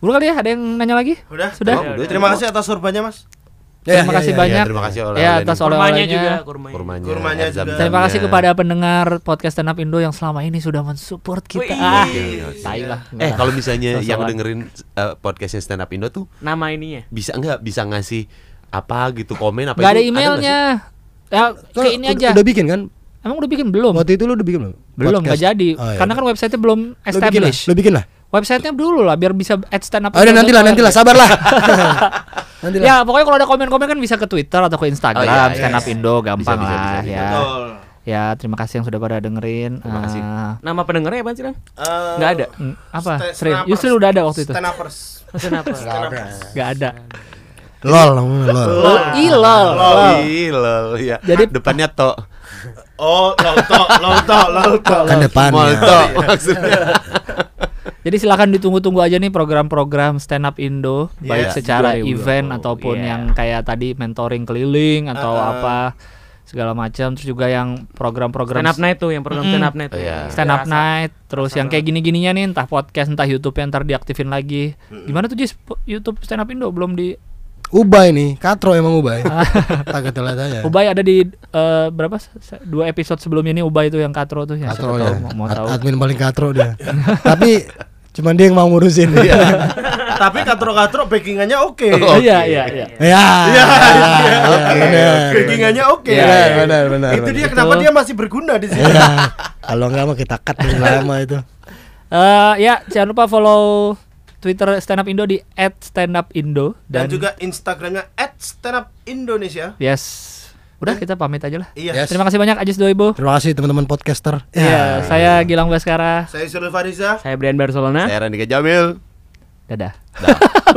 A: Bro kali ya ada yang nanya lagi?
C: Udah?
A: Sudah.
B: Oh, udah.
C: terima kasih atas sorbannya mas
E: Ya,
A: Terima
E: ya,
A: kasih
E: ya,
A: banyak.
B: ya, terima kasih
A: Ya,
B: oleh-olehnya.
A: atas
D: Kurmanya
A: oleh-olehnya.
D: juga, kurmanya.
B: Kurmanya,
C: Kurmanya juga.
A: Terima kasih kepada pendengar podcast Stand Up Indo yang selama ini sudah mensupport kita.
D: Wih.
A: Ah,
B: Iya,
A: tai lah.
B: Eh kalau misalnya yang dengerin uh, podcastnya stand up Indo tuh
D: Nama ininya.
B: bisa nggak bisa ngasih apa gitu komen apa
A: Gak ada emailnya. Ya, kayak ini aja.
E: Udah bikin kan?
A: Emang udah bikin belum?
E: Waktu itu lu udah bikin belum?
A: Belum, nggak
E: Podcast.
A: jadi.
E: Oh, iya.
A: Karena kan website-nya belum
E: lu bikin lah.
A: established.
E: Lu bikin lah.
A: Website-nya dulu lah biar bisa add stand up.
E: Oh, udah nanti lah, nanti lah, sabar lah. nanti lah.
A: Ya pokoknya kalau ada komen-komen kan bisa ke Twitter atau ke Instagram
B: Oh, iya,
A: Stand Up
B: iya.
A: Indo gampang
B: Bisa, bisa,
A: lah
B: bisa, bisa.
A: ya.
C: Betul.
A: Ya terima kasih yang sudah pada dengerin.
B: Terima kasih.
A: Eh,
D: Nama pendengarnya apa sih, Lang?
C: Eh,
D: Nggak ada.
A: hmm, apa? Sri. Yusril udah ada waktu itu.
C: Stand-uppers.
D: Kenapa?
A: Gak ada.
E: Lol, lol.
A: Oh, ilol.
B: Ih, lol, ya.
A: Jadi-
B: depannya to.
C: Oh, lolto, lolto, lolto.
E: Kan depannya.
B: Molto maksudnya.
A: Jadi silakan ditunggu-tunggu aja nih program-program stand up Indo baik
C: Yes,
A: secara
D: 2020,
A: event ataupun
D: iya.
A: yang kayak tadi mentoring keliling atau
C: Uh-uh.
A: apa segala macam terus juga yang program-program
D: Stand up night tuh, yang program
A: Mm-mm.
D: stand up night.
B: Oh, iya.
A: stand up
D: Biasa.
A: night terus yang kayak gini-gininya nih entah podcast entah YouTube yang ntar diaktifin lagi gimana tuh Jis YouTube stand up Indo belum di
E: Ubay nih, katro emang Ubay. Tak ketelat aja.
A: Ubay ada di eh, berapa dua episode sebelumnya ini Ubay tuh yang katro tuh yang
E: Katro ya.
A: tahu mau, mau
E: Ad-
A: tahu
E: Admin paling katro dia. Tapi cuman dia yang mau ngurusin.
A: Iya.
C: Tapi katro-katro backingannya oke.
B: Oh,
A: iya iya iya
E: Ya.
C: Iya,
E: ya,
C: oke. Backingannya oke.
A: Iya,
E: Benar, benar.
C: Itu dia kenapa
A: Itu.
C: dia masih berguna di sini.
E: Kalau enggak mah kita cut lama itu.
A: Eh, ya jangan lupa follow Twitter Stand Up Indo di @standupindo
C: Dan juga Instagramnya @standupindonesia.
A: yes udah kita pamit aja lah
C: Iya.
E: Yes.
A: terima kasih banyak Ajis 2000
E: Terima kasih teman-teman podcaster.
A: Iya, saya Gilang Baskara.
C: Saya Yusril Fariza.
D: Saya Brian Barcelona.
B: Saya Randika Jamil.
A: Dadah.
B: Dah.